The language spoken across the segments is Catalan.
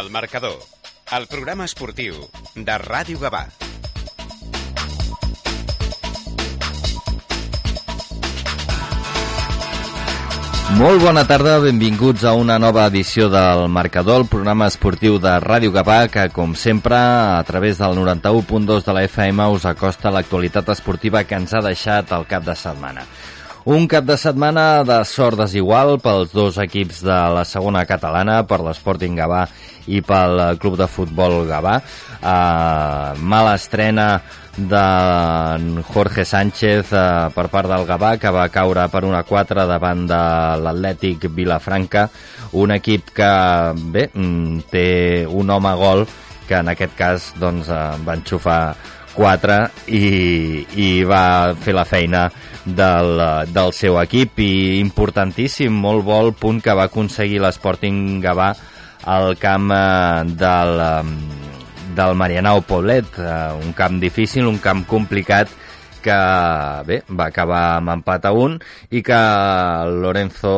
El marcador, el programa esportiu de Ràdio Gavà. Molt bona tarda, benvinguts a una nova edició del Marcador, el programa esportiu de Ràdio Gavà, que, com sempre, a través del 91.2 de la FM us acosta l'actualitat esportiva que ens ha deixat el cap de setmana. Un cap de setmana de sort desigual pels dos equips de la segona catalana, per l'Sporting Gavà i pel Club de Futbol Gavà. Uh, mala estrena de Jorge Sánchez uh, per part del Gavà, que va caure per una 4 davant de l'Atlètic Vilafranca, un equip que, bé, mm, té un home gol que en aquest cas doncs, uh, va enxufar 4 i, i va fer la feina del, del seu equip i importantíssim, molt bo el punt que va aconseguir l'Sporting Gavà al camp eh, del, eh, del Marianao Poblet, eh, un camp difícil, un camp complicat que bé, va acabar amb empat a un i que Lorenzo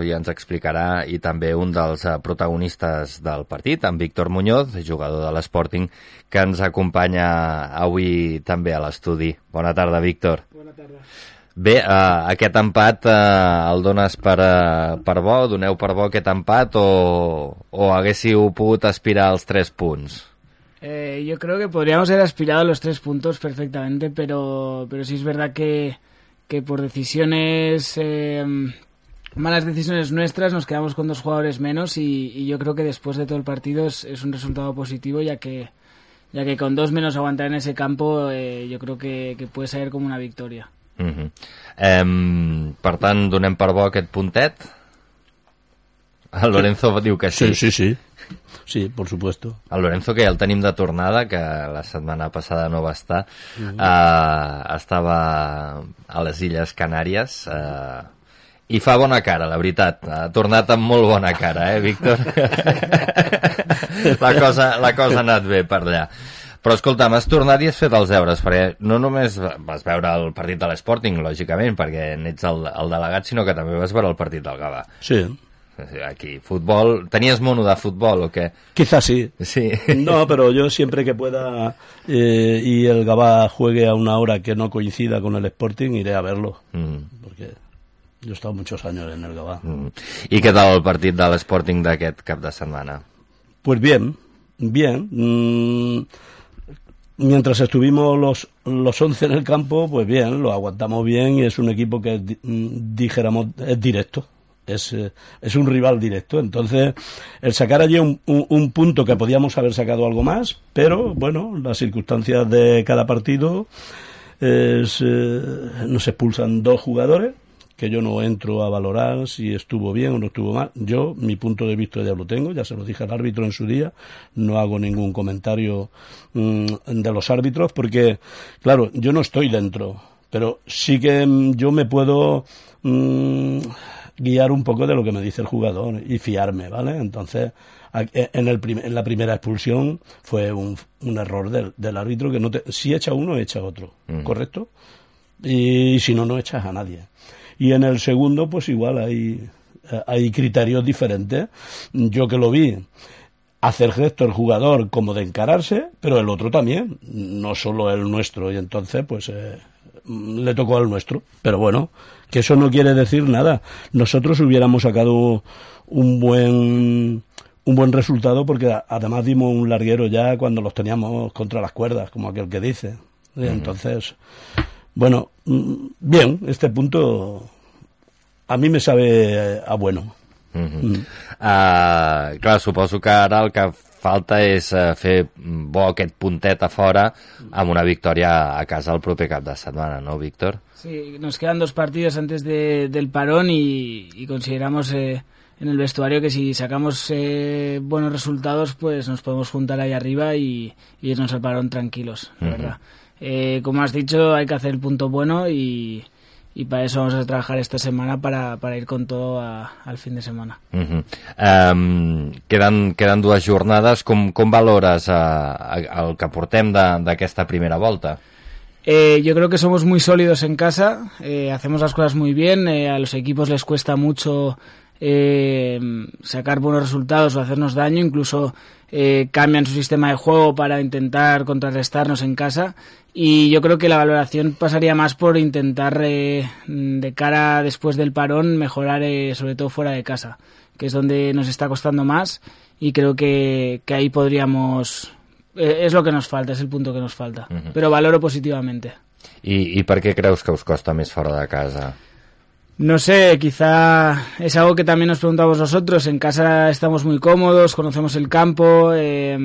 ja ens explicarà i també un dels protagonistes del partit, en Víctor Muñoz, jugador de l'Sporting, que ens acompanya avui també a l'estudi. Bona tarda, Víctor. Bona tarda. Bé, uh, aquest empat uh, el dones per, uh, per bo? Doneu per bo aquest empat o, o haguéssiu pogut aspirar tres punts? Eh, yo creo que podríamos haber aspirado a los tres puntos perfectamente, pero, pero sí es verdad que, que por decisiones, eh, malas decisiones nuestras, nos quedamos con dos jugadores menos y, yo creo que después de todo el partido es, es, un resultado positivo, ya que, ya que con dos menos aguantar en ese campo, eh, yo creo que, que puede ser como una victoria. Uh -huh. um, per tant, donem per bo aquest puntet? El Lorenzo sí. diu que sí. Sí, sí, sí. Sí, por supuesto. El Lorenzo, que ja el tenim de tornada, que la setmana passada no va estar, uh -huh. uh, estava a les Illes Canàries, uh, i fa bona cara, la veritat. Ha tornat amb molt bona cara, eh, Víctor? la, cosa, la cosa ha anat bé per allà. Però escolta, m'has tornat i has fet els deures, perquè no només vas veure el partit de l'Sporting, lògicament, perquè n'ets el, el delegat, sinó que també vas veure el partit del Gavà. Sí. Aquí, fútbol. ¿Tenías mono de fútbol o qué? Quizás sí. Sí. No, pero yo siempre que pueda eh, y el Gabá juegue a una hora que no coincida con el Sporting, iré a verlo. Mm. Porque yo he estado muchos años en el Gabá. Mm. ¿Y qué tal el partit de l'Sporting d'aquest cap de setmana? Pues bien, bien. Mm, mientras estuvimos los, los 11 en el campo, pues bien, lo aguantamos bien y es un equipo que, dijéramos, es directo es, es un rival directo. Entonces, el sacar allí un, punto que podíamos haber sacado algo más, pero bueno, las circunstancias de cada partido es, eh, nos expulsan dos jugadores que yo no entro a valorar si estuvo bien o no estuvo mal. Yo, mi punto de vista ya lo tengo, ya se lo dije al árbitro en su día, no hago ningún comentario mmm, de los árbitros porque, claro, yo no estoy dentro, pero sí que mmm, yo me puedo mmm, guiar un poco de lo que me dice el jugador y fiarme, ¿vale? Entonces, en, el prim en la primera expulsión fue un, un error del, del, árbitro que no te, si echa uno, echa otro, mm. ¿correcto? Y si no, no echas a nadie. Y en el segundo, pues igual hay, hay criterios diferentes. Yo que lo vi, hacer gesto el jugador como de encararse, pero el otro también, no solo el nuestro, y entonces, pues eh, le tocó al nuestro. Pero bueno, que eso no quiere decir nada. Nosotros hubiéramos sacado un buen un buen resultado porque además dimos un larguero ya cuando los teníamos contra las cuerdas, como aquel que dice. Uh -huh. Bueno, bien, este punto a mi me sabe a bueno. Uh -huh. mm. uh, clar, suposo que ara el que falta és uh, fer bo aquest puntet a fora amb una victòria a casa el proper cap de setmana, no, Víctor? Sí, nos quedan dos partidos antes de, del parón y, y consideramos eh, en el vestuario que si sacamos eh, buenos resultados, pues nos podemos juntar ahí arriba y, y irnos al parón tranquilos, la uh -huh. verdad. Eh, como has dicho, hay que hacer el punto bueno y, y para eso vamos a trabajar esta semana para, para ir con todo a, al fin de semana. Uh -huh. um, queden, queden dues jornades. Com, com valores uh, el que portem d'aquesta primera volta? Eh, yo creo que somos muy sólidos en casa, eh, hacemos las cosas muy bien, eh, a los equipos les cuesta mucho eh, sacar buenos resultados o hacernos daño, incluso eh, cambian su sistema de juego para intentar contrarrestarnos en casa y yo creo que la valoración pasaría más por intentar eh, de cara después del parón mejorar eh, sobre todo fuera de casa, que es donde nos está costando más y creo que, que ahí podríamos... es lo que nos falta, es el punto que nos falta, pero valoro positivamente. I, I per què creus que us costa més fora de casa? No sé, quizá es algo que también nos preguntamos nosotros. En casa estamos muy cómodos, conocemos el campo. eh,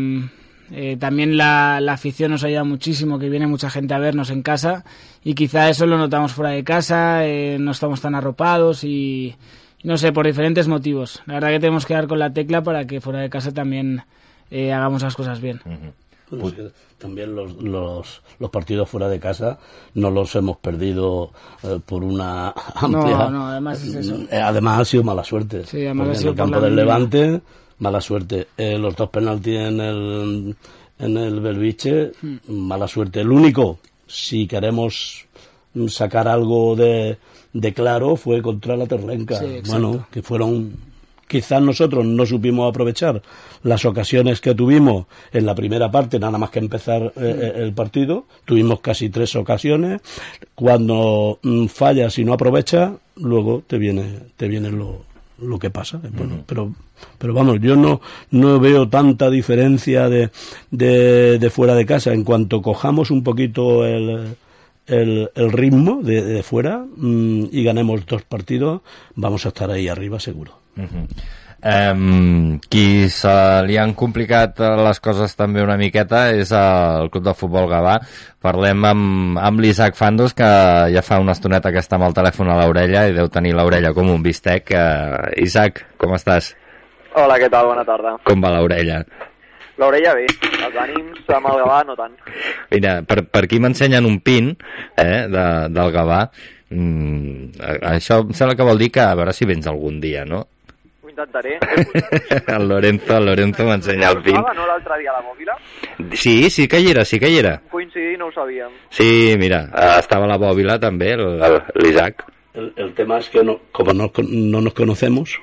eh, también la, la afición nos ayuda muchísimo, que viene mucha gente a vernos en casa. Y quizá eso lo notamos fuera de casa, eh, no estamos tan arropados y no sé, por diferentes motivos. La verdad que tenemos que dar con la tecla para que fuera de casa también eh, hagamos las cosas bien. Bueno, es que también los, los, los partidos fuera de casa no los hemos perdido eh, por una amplia... no, además es eso. Eh, además ha sido mala suerte. Sí, además en el campo del. Levante, mala suerte. Eh, los dos penaltis en el, en el Belviche, Hmm. mala suerte. El único, si queremos sacar algo de, de claro, fue contra la. Sí, exacto. bueno, que fueron quizás nosotros no supimos aprovechar las ocasiones que tuvimos en la primera parte, nada más que empezar eh, eh, el partido. Tuvimos casi tres ocasiones. Cuando mm, fallas y no aprovechas, luego te viene, te viene lo, lo que pasa. Bueno, pero, pero vamos, yo no, no veo tanta diferencia de, de, de fuera de casa. En cuanto cojamos un poquito el, el, el ritmo de, de fuera mm, y ganemos dos partidos, vamos a estar ahí arriba seguro. Uh -huh. Um, qui se li han complicat eh, les coses també una miqueta és el Club de Futbol Gavà. Parlem amb, amb l'Isaac Fandos, que ja fa una estoneta que està amb el telèfon a l'orella i deu tenir l'orella com un bistec. Uh, Isaac, com estàs? Hola, què tal? Bona tarda. Com va l'orella? L'orella bé, els ànims amb el Gavà no tant. Mira, per, per aquí m'ensenyen un pin eh, de, del Gavà. Mm, això em sembla que vol dir que a veure si vens algun dia, no? Intentaré. el Lorenzo, el Lorenzo m'ensenya el pin. No, l'altre dia a la mòbila? Sí, sí que hi era, sí que hi era. Coincidir no ho sabíem. Sí, mira, eh, estava a la bòbila també, el- el- l'Isaac. El, el tema es que no, como no, no nos conocemos,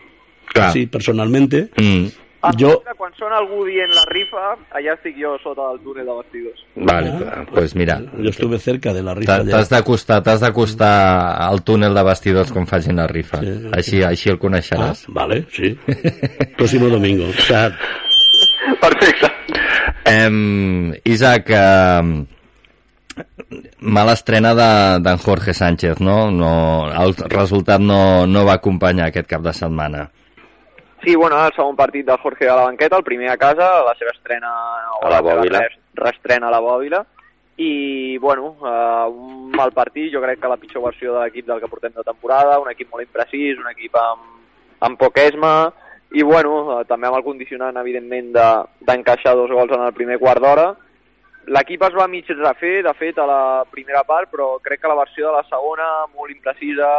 Clar. así personalmente, Mm, Ah, Jo- Quan sona algú dient la rifa, allà estic jo sota el túnel de vestidors. vale, doncs pues mira, yo estuve cerca de la rifa. ayer. t'has d'acostar, t'has d'acostar al túnel de vestidors quan facin la rifa. Sí, sí. Així, així el Ah, coneixeràs. vale, sí. Próximo domingo. O sea, Perfecte. Em, Isaac, em, mala estrena de- d'en Jorge Sánchez, no? no? El resultat no, no va acompanyar aquest cap de setmana. Sí, bueno, el segon partit del Jorge a la banqueta, el primer a casa, la seva estrena... o A la seva Bòbila. res- Reestrena a la Bòbila. I, bueno, eh, un mal partit, jo crec que la pitjor versió de l'equip del que portem de temporada, un equip molt imprecís, un equip amb, amb poc esma, i, bueno, eh, també amb el condicionant, evidentment, de- d'encaixar dos gols en el primer quart d'hora. L'equip es va mig refer, de fet, a la primera part, però crec que la versió de la segona, molt imprecisa,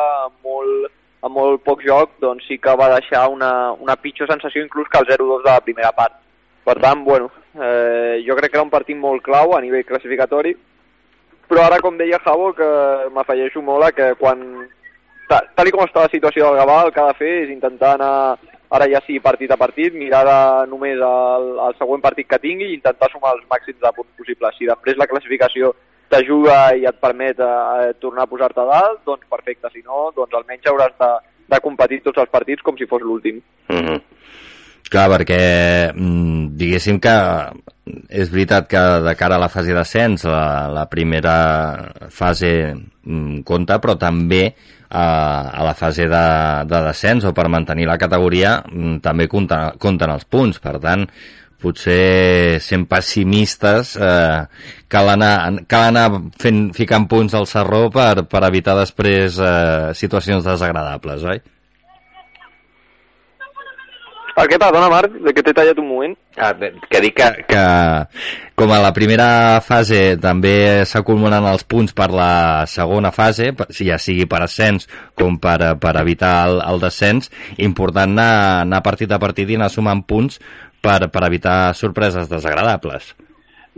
molt, amb molt poc joc, doncs sí que va deixar una, una pitjor sensació inclús que el 0-2 de la primera part. Per tant, bueno, eh, jo crec que era un partit molt clau a nivell classificatori, però ara, com deia Javo, que m'afegeixo molt a que quan, ta, tal i com està la situació del Gavà, el que ha de fer és intentar anar, ara ja sí partit a partit, mirar de només el, el següent partit que tingui i intentar sumar els màxims de punts possibles. Si després la classificació t'ajuda i et permet eh, tornar a posar-te dalt, doncs perfecte. Si no, doncs almenys hauràs de, de competir tots els partits com si fos l'últim. Mm -hmm. Clar, perquè mm, diguéssim que és veritat que de cara a la fase d'ascens la, la primera fase mm, compta, però també a, a la fase de, de descens o per mantenir la categoria mm, també compta, compten els punts. Per tant, potser sent pessimistes eh, cal, anar, cal anar fent, ficant punts al serró per, per evitar després eh, situacions desagradables, oi? Per què, perdona, Marc, de que t'he tallat un moment? Ah, que dic que, que com a la primera fase també s'acumulen els punts per la segona fase, ja sigui per ascens com per, per evitar el, el descens, important anar, anar partit a partit i anar sumant punts per, per evitar sorpreses desagradables.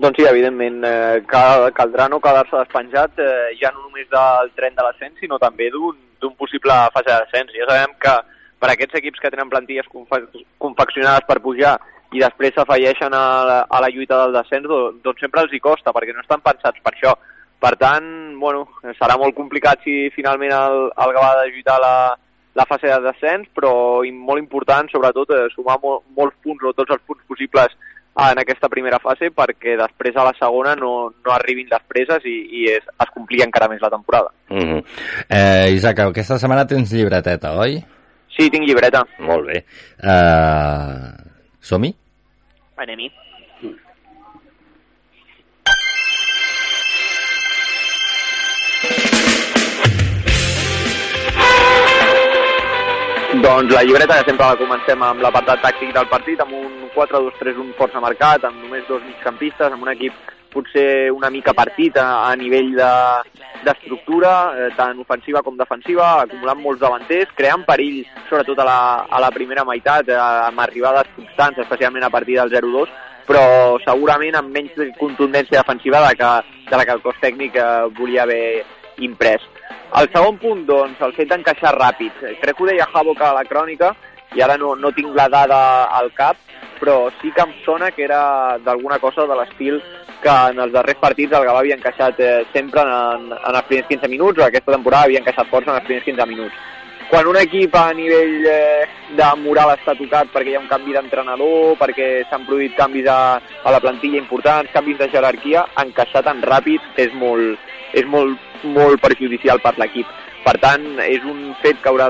Doncs sí, evidentment, eh, cal, caldrà no quedar-se despenjat eh, ja no només del tren de l'ascens, sinó també d'un possible fase d'ascens. Ja sabem que per a aquests equips que tenen plantilles confe confeccionades per pujar i després s'afegeixen a, a la lluita del descens, doncs, doncs sempre els hi costa, perquè no estan pensats per això. Per tant, bueno, serà molt complicat si finalment el, el Gavà ha de lluitar la, la fase de descens, però molt important, sobretot, eh, sumar mol, molts punts o tots els punts possibles en aquesta primera fase perquè després a la segona no, no arribin les preses i, i es, es compli encara més la temporada. Uh -huh. eh, Isaac, aquesta setmana tens llibreteta, oi? Sí, tinc llibreta. Molt bé. Uh, Som-hi? Anem-hi. Doncs la llibreta que sempre la comencem amb l'apartat tàctic del partit, amb un 4-2-3-1 força marcat, amb només dos migcampistes, amb un equip potser una mica partit a, a nivell d'estructura, de, eh, tant ofensiva com defensiva, acumulant molts davanters, creant perill, sobretot a la, a la primera meitat, eh, amb arribades constants, especialment a partir del 0-2, però segurament amb menys contundència defensiva de, que, de la que el cos tècnic eh, volia haver imprès. El segon punt, doncs, el fet d'encaixar ràpid. Crec que ho deia Havoc a la crònica, i ara no, no tinc la dada al cap, però sí que em sona que era d'alguna cosa de l'estil que en els darrers partits el Gavà havia encaixat eh, sempre en, en els primers 15 minuts, o aquesta temporada havia encaixat força en els primers 15 minuts. Quan un equip a nivell eh, de moral està tocat perquè hi ha un canvi d'entrenador, perquè s'han produït canvis a, a la plantilla importants, canvis de jerarquia, encaixar tan ràpid és molt, és molt, molt perjudicial per l'equip. Per tant, és un fet que haurà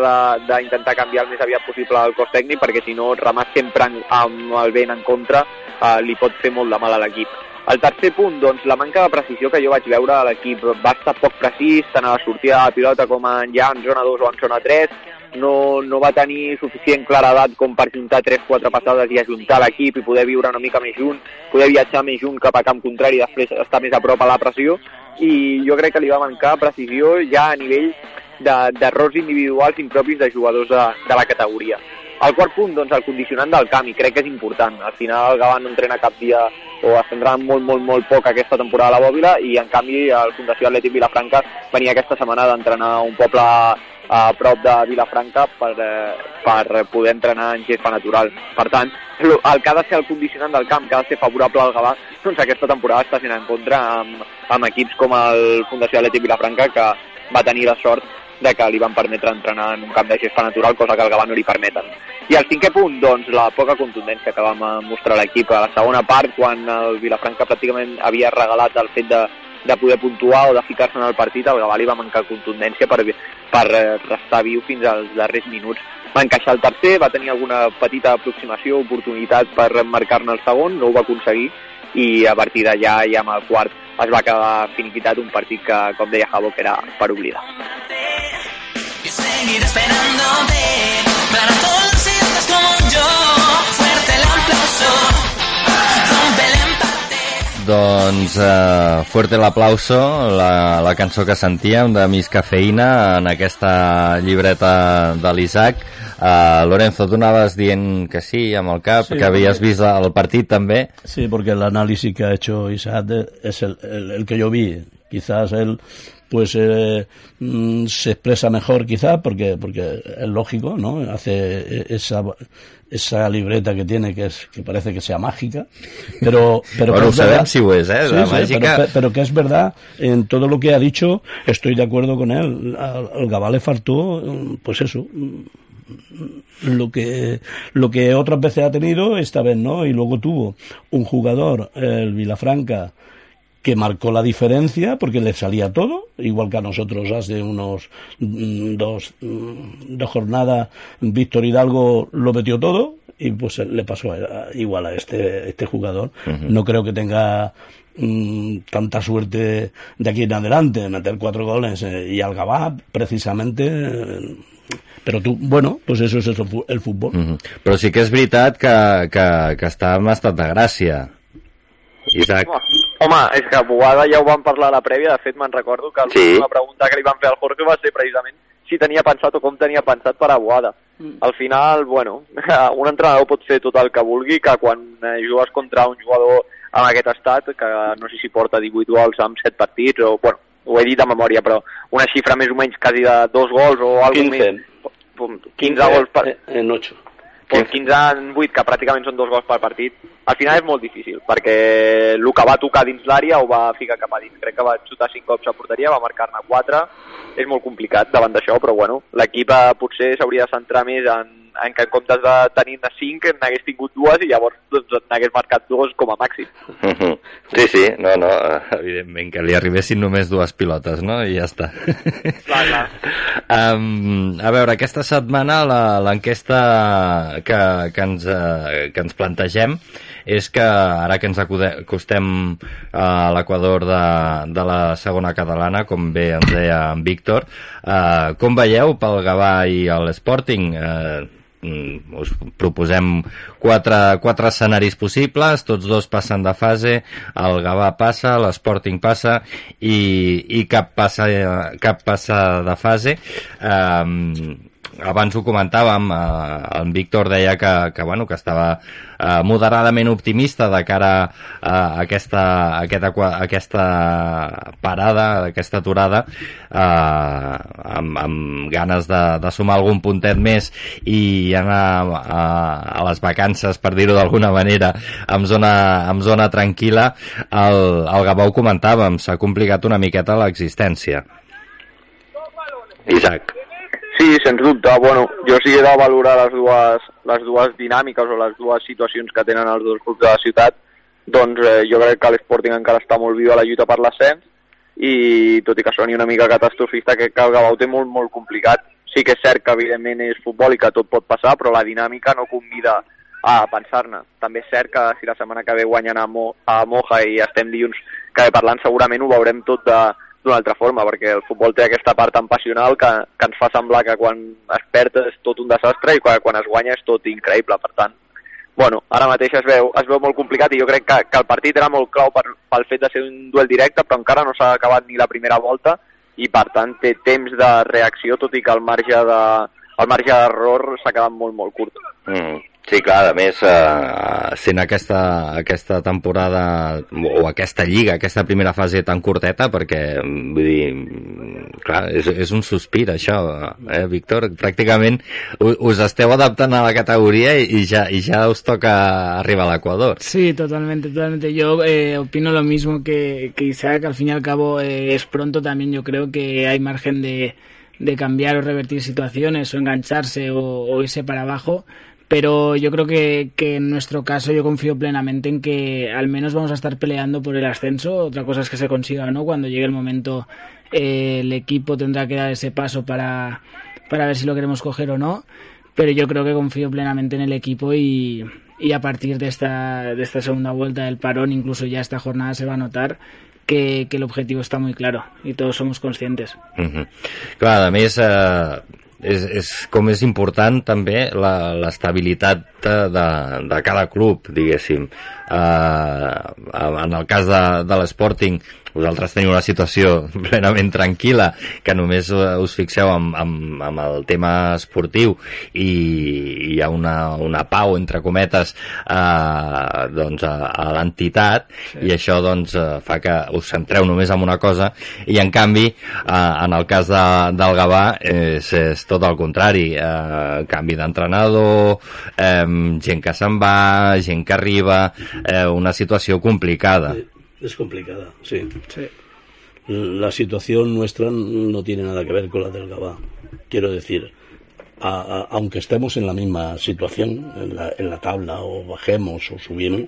d'intentar canviar el més aviat possible el cos tècnic, perquè si no, remar sempre amb el vent en contra eh, li pot fer molt de mal a l'equip. El tercer punt, doncs, la manca de precisió que jo vaig veure a l'equip. Va estar poc precís, tant a la sortida de la pilota com en ja en zona 2 o en zona 3. No, no va tenir suficient claredat com per juntar 3-4 passades i ajuntar l'equip i poder viure una mica més junt, poder viatjar més junt cap a camp contrari i després estar més a prop a la pressió. I jo crec que li va mancar precisió ja a nivell d'errors de, individuals impropis de jugadors de, de la categoria. El quart punt, doncs, el condicionant del camp, i crec que és important. Al final el Gavà no entrena cap dia o es molt, molt, molt poc aquesta temporada a la Bòbila i en canvi el Fundació Atlètic Vilafranca venia aquesta setmana d'entrenar un poble a prop de Vilafranca per, eh, per poder entrenar en gespa natural. Per tant, el que ha de ser el condicionant del camp, que ha de ser favorable al Gavà, doncs aquesta temporada està sent en contra amb, amb equips com el Fundació Atlètic Vilafranca, que va tenir la sort de que li van permetre entrenar en un camp de gespa natural, cosa que al Gavà no li permeten. I el cinquè punt, doncs, la poca contundència que va mostrar l'equip a la segona part, quan el Vilafranca pràcticament havia regalat el fet de, de poder puntuar o de ficar-se en el partit, el Gavà li va mancar contundència per, per eh, restar viu fins als darrers minuts. Va encaixar el tercer, va tenir alguna petita aproximació, oportunitat per marcar-ne el segon, no ho va aconseguir, i a partir d'allà, ja amb el quart, es va quedar finiquitat un partit que, com deia Javo, que era per oblidar. empate. Doncs uh, Fuerte l'aplauso, la, la cançó que sentíem de Miss Cafeïna en aquesta llibreta de l'Isaac. Uh, Lorenzo, tu anaves dient que sí amb el cap, sí, que havies porque... vist el partit també. Sí, porque el análisis que ha hecho Isaac es el, el, el que yo vi. Quizás él pues eh, mm, se expresa mejor quizá porque porque es lógico no hace esa esa libreta que tiene que es que parece que sea mágica pero pero bueno, que si es, eh, sí, la sí, mágica... pero, pero, que es verdad en todo lo que ha dicho estoy de acuerdo con él. Al, al Gabá le faltó pues eso lo que lo que otras veces ha tenido esta vez no y luego tuvo un jugador el Vilafranca que marcó la diferencia porque le salía todo, igual que a nosotros hace unos mm, dos, mm, dos jornadas Víctor Hidalgo lo metió todo y pues le pasó igual a este, este jugador. Uh -huh. No creo que tenga mmm, tanta suerte de aquí en adelante, meter cuatro goles eh, y al Gabá precisamente eh, però tu, bueno, pues eso es el futbol. Uh -huh. Però sí que és veritat que, que, que està en estat de gràcia Isaac. Home, és que Boada ja ho vam parlar a la prèvia, de fet me'n recordo que sí. la pregunta que li van fer al Jorge va ser precisament si tenia pensat o com tenia pensat per a Boada. Mm. Al final, bueno, un entrenador pot fer tot el que vulgui, que quan eh, jugues contra un jugador en aquest estat, que no sé si porta 18 gols amb 7 partits, o, bueno, ho he dit de memòria, però una xifra més o menys quasi de dos gols o alguna més, 15 gols per... En 8. Pues 15 en 8, que pràcticament són dos gols per partit, al final és molt difícil, perquè el que va tocar dins l'àrea ho va ficar cap a dins. Crec que va xutar 5 cops a porteria, va marcar-ne 4, és molt complicat davant d'això, però bueno, l'equip eh, potser s'hauria de centrar més en, en que en comptes de tenir-ne 5 n'hagués tingut dues i llavors doncs, n'hagués marcat dos com a màxim. Sí, sí, no, no, evidentment que li arribessin només dues pilotes, no? I ja està. Clar, clar. Um, a veure, aquesta setmana l'enquesta que, que, ens, uh, que ens plantegem és que ara que ens acostem a l'equador de, de la segona catalana, com bé ens deia en Víctor, uh, com veieu pel Gavà i l'Sporting? Uh, us proposem quatre, quatre escenaris possibles, tots dos passen de fase, el Gavà passa, l'Sporting passa i, i cap, passa, cap passa de fase. Eh, abans ho comentàvem, eh, en Víctor deia que, que, bueno, que estava eh, moderadament optimista de cara a aquesta, a aquesta, a aquesta parada, aquesta aturada, eh, amb, amb ganes de, de sumar algun puntet més i anar a, a les vacances, per dir-ho d'alguna manera, amb zona, amb zona tranquil·la. El, el Gabó ho comentàvem, s'ha complicat una miqueta l'existència. Isaac. Sí, sens dubte. Bueno, jo sí he de valorar les dues, les dues dinàmiques o les dues situacions que tenen els dos clubs de la ciutat. Doncs eh, jo crec que l'Sporting encara està molt viu a la lluita per l'ascens i tot i que soni una mica catastrofista que, el Gavà ho té molt, molt complicat. Sí que és cert que evidentment és futbol i que tot pot passar, però la dinàmica no convida a pensar-ne. També és cert que si la setmana que ve guanyen a, Mo, a Moja i estem dilluns que parlant, segurament ho veurem tot de, d'una altra forma, perquè el futbol té aquesta part tan passional que, que ens fa semblar que quan es perd és tot un desastre i quan, quan es guanya és tot increïble. Per tant, bueno, ara mateix es veu, es veu molt complicat i jo crec que, que el partit era molt clau per, pel fet de ser un duel directe, però encara no s'ha acabat ni la primera volta i per tant té temps de reacció, tot i que el marge de, el marge d'error s'ha quedat molt, molt curt. Mm. Sí, clar, a més, eh, sent aquesta, aquesta temporada o aquesta lliga, aquesta primera fase tan curteta, perquè, vull dir, clar, és, és un sospir això, eh, Víctor? Pràcticament us esteu adaptant a la categoria i ja, i ja us toca arribar a l'Equador. Sí, totalmente, totalmente. Yo eh, opino lo mismo que, que Isaac, al fin y al cabo eh, es pronto también, yo creo que hay margen de, de cambiar o revertir situaciones o engancharse o, o irse para abajo pero yo creo que, en nuestro caso yo confío plenamente en que al menos vamos a estar peleando por el ascenso. Otra cosa es que se consiga no. Cuando llegue el momento eh, el equipo tendrá que dar ese paso para, para ver si lo queremos coger o no. Pero yo creo que confío plenamente en el equipo y, y a partir de esta, de esta segunda vuelta del parón, incluso ya esta jornada se va a notar que, el objetivo está muy claro y todos somos conscientes. Uh a més, eh, és, és, com és important també l'estabilitat de, de, de cada club, diguéssim. Uh, en el cas de, de l'Sporting, vosaltres teniu una situació plenament tranquil·la, que només us fixeu amb, amb, amb el tema esportiu i hi ha una, una pau, entre cometes, eh, doncs a, a l'entitat sí. i això doncs fa que us centreu només en una cosa i en canvi, eh, en el cas de, del Gavà és, és tot el contrari, eh, canvi d'entrenador, eh, gent que se'n va, gent que arriba, eh, una situació complicada. Sí, es complicada, sí. sí. La situación nuestra no tiene nada que ver con la del Gabá. Quiero decir, a, a, aunque estemos en la misma situación, en la, en la tabla, o bajemos, o subimos,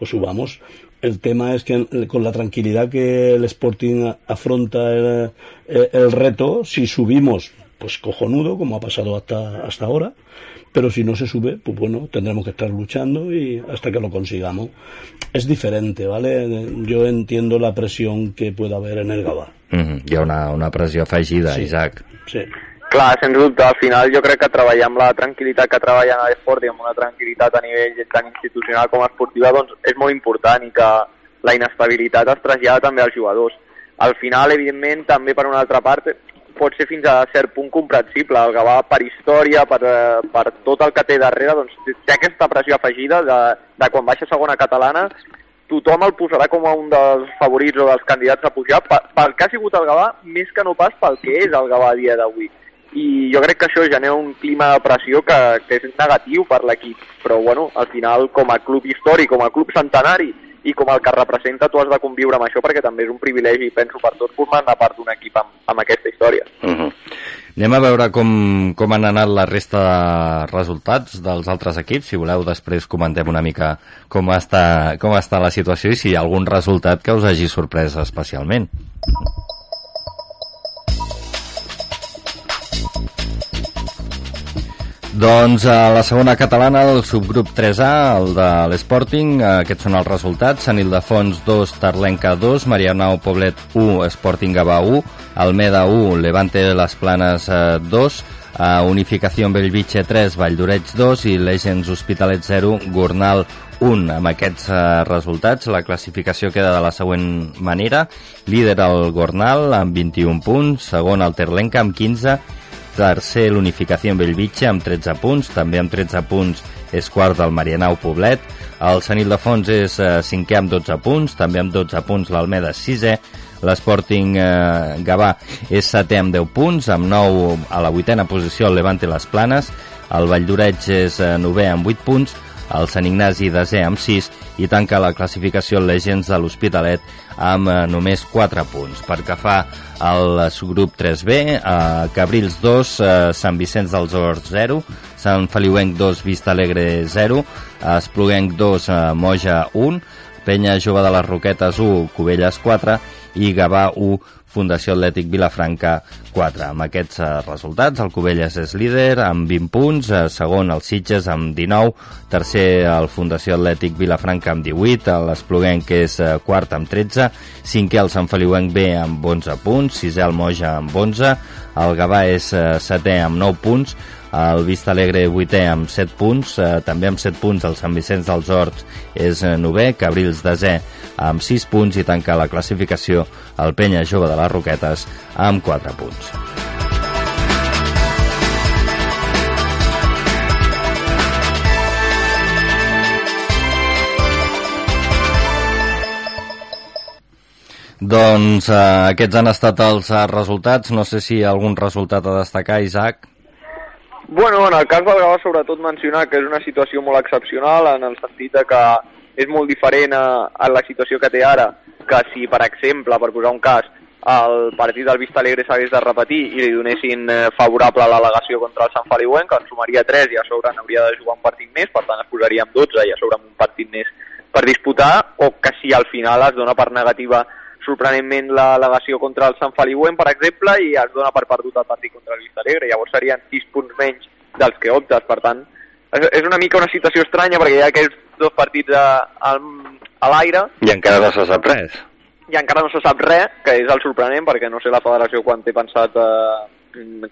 o subamos, el tema es que con la tranquilidad que el Sporting afronta el, el, reto, si subimos, pues cojonudo, como ha pasado hasta, hasta ahora, pero si no se sube, pues bueno, tendremos que estar luchando y hasta que lo consigamos. Es diferente, ¿vale? Yo entiendo la presión que pueda haber en el Gavà. Mm -hmm. Hi ha una, una pressió afegida, sí. Isaac. Sí. Clar, sens dubte, al final jo crec que treballar amb la tranquil·litat que treballen a l'esport i amb una tranquil·litat a nivell tant institucional com esportiva doncs és molt important i que la inestabilitat es trasllada també als jugadors. Al final, evidentment, també per una altra part, pot ser fins a cert punt comprensible. El Gavà, per història, per, eh, per tot el que té darrere, doncs, té aquesta pressió afegida de, de quan baixa segona catalana, tothom el posarà com a un dels favorits o dels candidats a pujar pel que ha sigut el Gavà, més que no pas pel que és el Gavà a dia d'avui. i jo crec que això genera un clima de pressió que, que és negatiu per l'equip, però bueno, al final com a club històric, com a club centenari i com el que representa tu has de conviure amb això perquè també és un privilegi, penso, per tots formar part d'un equip amb, amb aquesta història. Uh -huh. Anem a veure com, com han anat la resta de resultats dels altres equips. Si voleu, després comentem una mica com està, com està la situació i si hi ha algun resultat que us hagi sorprès especialment. Doncs a la segona catalana del subgrup 3A, el de l'Sporting, aquests són els resultats. Sant Ildefons 2, Tarlenca 2, Marianao Poblet 1, Sporting Gavà 1, Almeda 1, Levante Les Planes 2, Unificació Bellvitge 3, Valldoreix 2 i Legends Hospitalet 0, Gornal 1. Amb aquests resultats, la classificació queda de la següent manera. Líder el Gornal amb 21 punts, segon el Terlenca amb 15 tercer l'Unificació en Bellvitge amb 13 punts, també amb 13 punts és quart del Marianau Poblet, el Sant Ildefons és eh, cinquè amb 12 punts, també amb 12 punts l'Almeda sisè, l'Sporting eh, Gavà és setè amb 10 punts, amb 9 a la vuitena posició el Levante Les Planes, el Valldoreix és eh, novè amb 8 punts, el Sant Ignasi desè amb 6 i tanca la classificació Legends de l'Hospitalet amb eh, només 4 punts. Per que fa al subgrup 3B, eh, Cabrils 2, eh, Sant Vicenç dels Horts 0, Sant Feliuenc 2, Vista Alegre 0, Espluguenc 2, eh, Moja 1, Penya Jove de les Roquetes 1, Cubelles 4 i Gavà 1, Fundació Atlètic Vilafranca 4. Amb aquests eh, resultats, el Cubelles és líder amb 20 punts, eh, segon el Sitges amb 19, tercer el Fundació Atlètic Vilafranca amb 18, l'Espluguenc és eh, quart amb 13, cinquè el Sant Feliuenc B amb 11 punts, sisè el Moja amb 11, el Gavà és setè amb 9 punts, el Vista Alegre 8è amb 7 punts, eh, també amb 7 punts el Sant Vicenç dels Horts és eh, 9è, Cabrils desè amb 6 punts i tanca la classificació el Penya Jove de les Roquetes amb 4 punts. Doncs eh, aquests han estat els eh, resultats. No sé si algun resultat a destacar, Isaac. Bueno, en el cas del Gavà sobretot mencionar que és una situació molt excepcional en el sentit de que és molt diferent a, a la situació que té ara que si, per exemple, per posar un cas, el partit del Vista Alegre s'hagués de repetir i li donessin eh, favorable l'al·legació contra el Sant Feliuenc, que en sumaria 3 i a sobre n'hauria de jugar un partit més, per tant es posaria amb 12 i a sobre amb un partit més per disputar, o que si al final es dona per negativa sorprenentment l'al·legació contra el Sant Feliuenc, per exemple, i es dona per perdut el partit contra el Vista Alegre. Llavors serien 6 punts menys dels que optes, per tant, és una mica una situació estranya perquè hi ha aquests dos partits a, a, a l'aire. I encara no se sap res. I encara no se sap res, que és el sorprenent, perquè no sé la federació quan té pensat eh,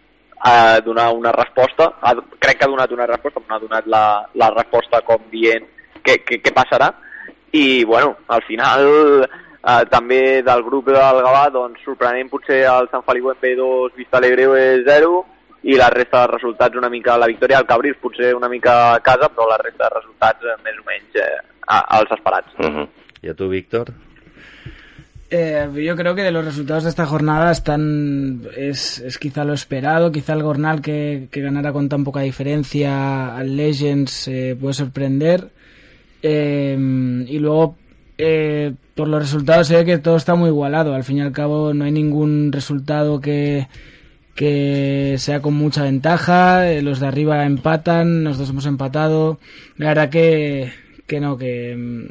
a donar una resposta. Ha, crec que ha donat una resposta, però no ha donat la, la resposta com dient què, què, què passarà. I, bueno, al final eh, també del grup del Gavà, doncs sorprenent potser el Sant Feliu en B2, Vista Alegre 0, i la resta de resultats una mica la victòria del Cabrils potser una mica a casa però la resta de resultats eh, més o menys eh, als esperats uh -huh. ¿Y a tu Víctor? Eh, yo creo que de los resultados de esta jornada están es, es quizá lo esperado, quizá el Gornal que, que ganara con tan poca diferencia al Legends eh, puede sorprender eh, y luego eh, por los resultados se ve que todo está muy igualado, al fin y al cabo no hay ningún resultado que que sea con mucha ventaja, eh, los de arriba empatan, nosotros hemos empatado. La verdad que, que no, que mm,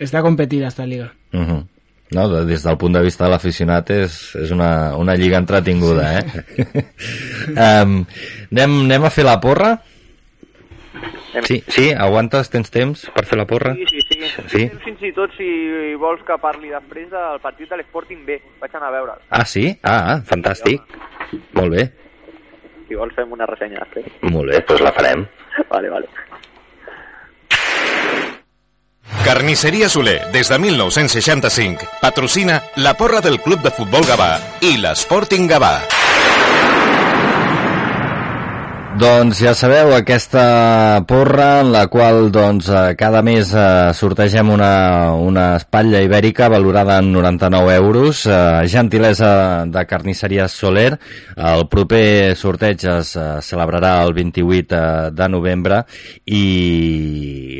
està competida esta liga. Uh -huh. No, des del punt de vista de l'aficionat és, és una, una lliga entretinguda, eh? um, anem, anem a fer la porra? Sí, sí, aguantes, tens temps per fer la porra? Sí, sí, sí. sí? Fins i tot si vols que parli després del partit de l'Sporting B. Vaig anar a veure'l. Ah, sí? Ah, fantàstic. Sí, Molt bé. Si vols fem una ressenya després. Molt bé, doncs la farem. Vale, vale. Carnisseria Soler, des de 1965, patrocina la porra del Club de Futbol Gavà i l'Sporting Gavà. Doncs ja sabeu, aquesta porra en la qual doncs, eh, cada mes eh, sortegem una, una espatlla ibèrica valorada en 99 euros, eh, gentilesa de carnisseria Soler. El proper sorteig es eh, celebrarà el 28 eh, de novembre i,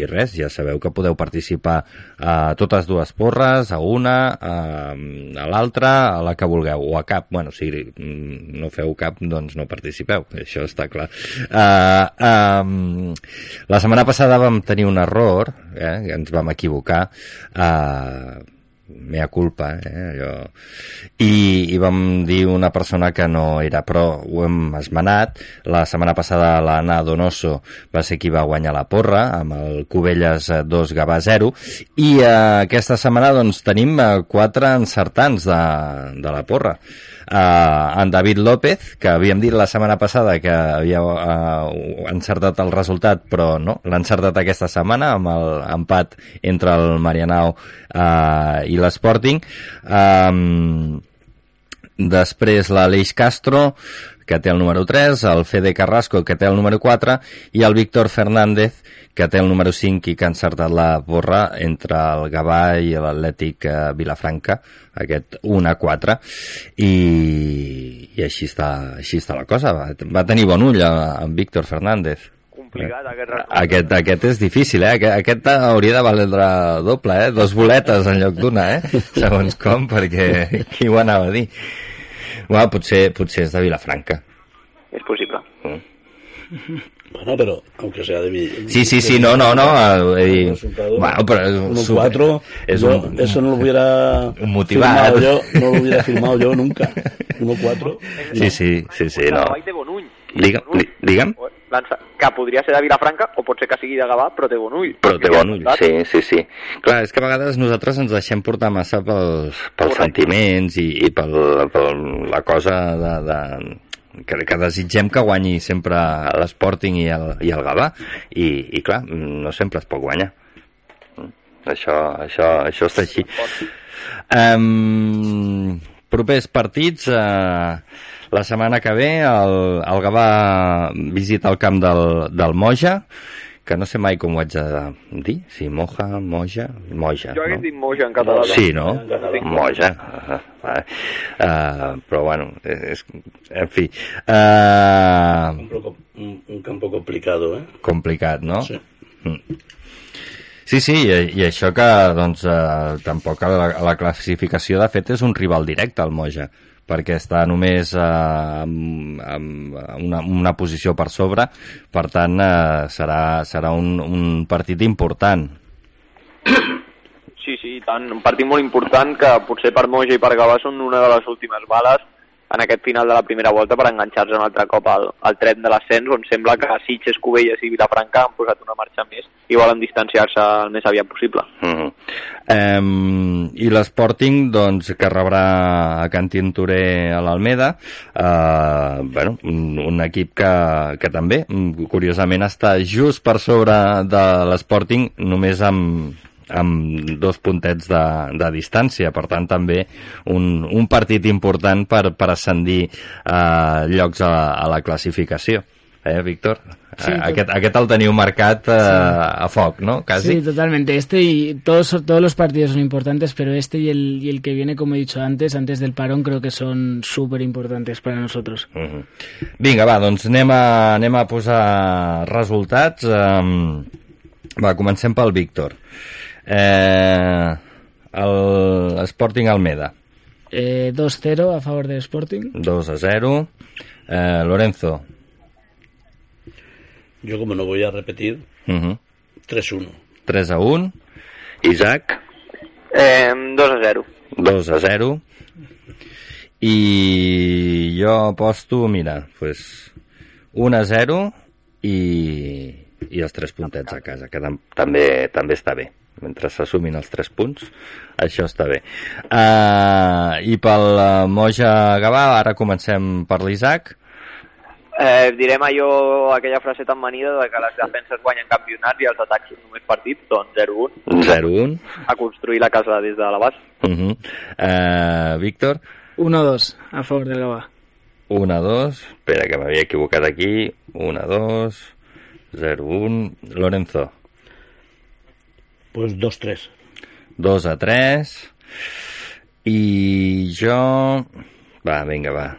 i res, ja sabeu que podeu participar a totes dues porres, a una, a, a l'altra, a la que vulgueu, o a cap. Bueno, si no feu cap, doncs no participeu, això està clar. Uh, um, la setmana passada vam tenir un error, eh, ens vam equivocar, uh, mea culpa, eh, allò. I, I vam dir una persona que no era, però ho hem esmenat. La setmana passada l'Anna Donoso va ser qui va guanyar la porra, amb el Cubelles 2 Gavà 0, i eh, aquesta setmana doncs, tenim eh, quatre encertants de, de la porra eh, en David López, que havíem dit la setmana passada que havia eh, encertat el resultat, però no, l'ha encertat aquesta setmana amb l'empat entre el Marianao eh, i l'Sporting. Eh, després l'Aleix Castro, que té el número 3, el Fede Carrasco, que té el número 4, i el Víctor Fernández, que té el número 5 i que ha encertat la borra entre el Gavà i l'Atlètic eh, Vilafranca, aquest 1 a 4, i, i així, està, així està la cosa. Va, va tenir bon ull en Víctor Fernández. Complicat, aquest Aquest, aquest és difícil, eh? Aquest, aquest hauria de valdre doble, eh? Dos boletes en lloc d'una, eh? Segons com, perquè qui ho anava a dir? Bueno, potser, potser és de Vilafranca. És possible. Mm. Bueno, pero aunque sea de mi... Sí, sí, sí, no, no, no. Eh, bueno, pero es un 1-4, es yo un- eso no lo hubiera un motivat. firmado yo, no lo hubiera firmado yo nunca. 1-4. Sí, sí, sí, sí, no. Gavà i ull. Digue'm, di- digue'm. Lança, que podria ser de Vilafranca o pot ser que sigui de Gavà, però té bon ull. Però té bon ull, sí, sí, sí. Clar, és que a vegades nosaltres ens deixem portar massa pels, pels Correcte. sentiments i, i pel, per la cosa de, de, que, que desitgem que guanyi sempre l'Sporting i el, i el Gavà i, i clar, no sempre es pot guanyar això, això, això està així um, propers partits uh, la setmana que ve el, el Gavà visita el camp del, del Moja que no sé mai com ho haig de dir, si moja, moja, moja, Jo hagués no? dit moja en català. Sí, no? Moja. Uh, uh, però bueno, és, en fi, uh, Un, poco- un- un campo complicado, ¿eh? complicat, no? Sí. Mm. Sí, sí, i, i això que doncs, eh, tampoc a la, a la classificació de fet és un rival directe al Moja perquè està només eh, amb, amb una, una posició per sobre, per tant eh, serà, serà un, un partit important. Sí, sí, tant. Un partit molt important que potser per Moja i per Gavà són una de les últimes bales en aquest final de la primera volta per enganxar-se un altre cop al, al tren de l'ascens on sembla que Sitges, Cubelles i Vilafranca han posat una marxa més i volen distanciar-se el més aviat possible. Mm -hmm. um, I l'Sporting, doncs, que rebrà a Can Tintorer a l'Almeda, uh, bueno, un, un equip que, que també, curiosament, està just per sobre de l'Sporting, només amb, amb dos puntets de, de distància, per tant també un, un partit important per, per ascendir eh, llocs a, a la classificació. Eh, Víctor? Sí, Eh, aquest, aquest el teniu marcat eh, a foc, no? Quasi. Sí, totalmente. Este y todos, todos los partidos son importantes, pero este y el, y el que viene, como he dicho antes, antes del parón, creo que son súper importantes para nosotros. Uh -huh. Vinga, va, doncs anem a, anem a posar resultats. Um, va, comencem pel Víctor. Eh, el Sporting Almeda, Eh, 2-0 a favor del Sporting. 2 a 0. Eh, Lorenzo, Yo como no voy a repetir, uh -huh. 3-1. 3 a 1. Isaac, Eh, 2 a 0. 2 a 0. I jo aposto, mira, pues 1 a 0 i, i els 3 puntets a casa, que tam també també està bé. Mentre s'assumin els 3 punts, això està bé. Uh, I pel uh, Moja Gavà, ara comencem per l'Isaac. Eh, direm allò, aquella frase tan manida de que les defenses guanyen campionats i els atacs són només partits, doncs 0-1. 0-1. A construir la casa des de la base. Uh -huh. uh, Víctor, 1-2 a favor del Gavà. 1, 2, espera que m'havia equivocat aquí, 1, 2, 0, 1, Lorenzo. Pues 2-3. 2 a 3, i jo... Va, vinga, va.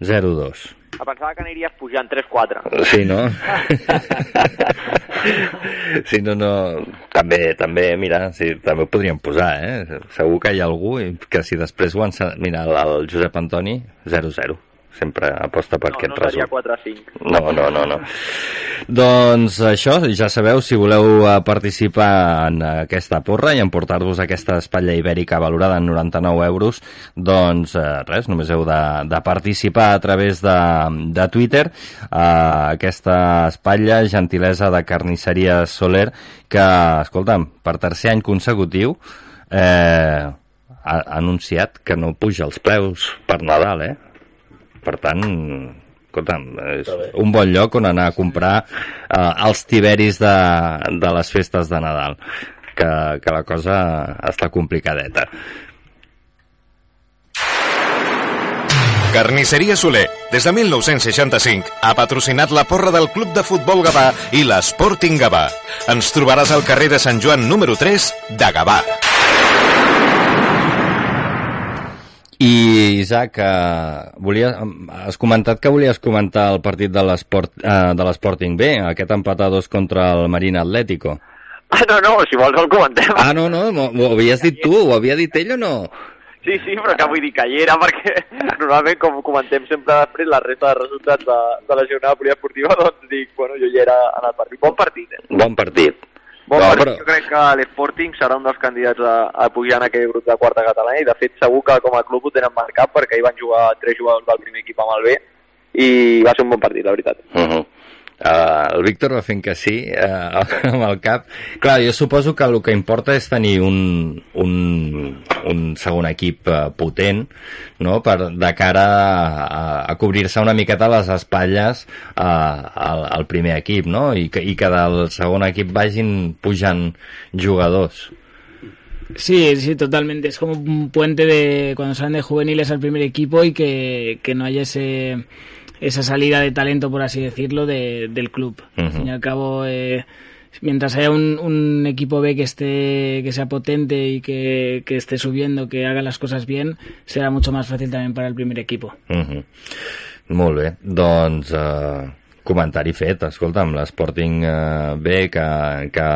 0, 2. Em pensava que aniries pujant 3-4. Sí, no? sí, no, no... També, també, mira, sí, també ho podríem posar, eh? Segur que hi ha algú que si després ho ensa... Mira, el, el Josep Antoni, 0-0. Sempre aposta per No, aquest no resum. 4-5. No, no, no, no. Doncs això, ja sabeu, si voleu eh, participar en aquesta porra i emportar-vos aquesta espatlla ibèrica valorada en 99 euros, doncs eh, res, només heu de, de participar a través de, de Twitter a aquesta espatlla, gentilesa de carnisseria Soler, que, escolta'm, per tercer any consecutiu eh, ha anunciat que no puja els preus per Nadal, eh? Per tant, escolta'm, és un bon lloc on anar a comprar eh, els tiberis de, de les festes de Nadal, que, que la cosa està complicadeta. Carnisseria Soler, des de 1965, ha patrocinat la porra del Club de Futbol Gavà i l'Sporting Gavà. Ens trobaràs al carrer de Sant Joan número 3 de Gavà. I, Isaac, eh, volia, has comentat que volies comentar el partit de eh, l'Sporting B, aquest empat a dos contra el Marina Atlético. Ah, no, no, si vols el comentem. Ah, no, no, m'ho havies dit tu, ho havia dit ell o no? Sí, sí, però que vull dir que hi era perquè normalment com comentem sempre després la resta de resultats de, de la jornada poliesportiva doncs dic, bueno, jo hi era en el partit. Bon partit, eh? Bon partit. Bon No, partit, però- jo crec que l'Sporting serà un dels candidats a, a pujar en aquell grup de quarta catalana i de fet segur que com a club ho tenen marcat perquè hi van jugar tres jugadors del primer equip amb el B i va ser un bon partit, la veritat. Uh -huh. Uh, el Víctor va fent que sí uh, amb el cap. Clar, jo suposo que el que importa és tenir un, un, un segon equip uh, potent no? per, de cara a, a cobrir-se una miqueta les espatlles uh, al, al primer equip no? I, que, i que del segon equip vagin pujant jugadors. Sí, sí, totalmente. Es como un puente de cuando salen de juveniles al primer equipo y que, que no haya ese, esa salida de talento, por así decirlo, de, del club. Al Ujú. fin y al cabo, eh, mientras haya un, un equipo B que esté que sea potente y que, que esté subiendo, que haga las cosas bien, será mucho más fácil también para el primer equipo. Uh -huh. Molt bé, doncs uh, comentari fet, escolta'm, l'Sporting uh, B que, que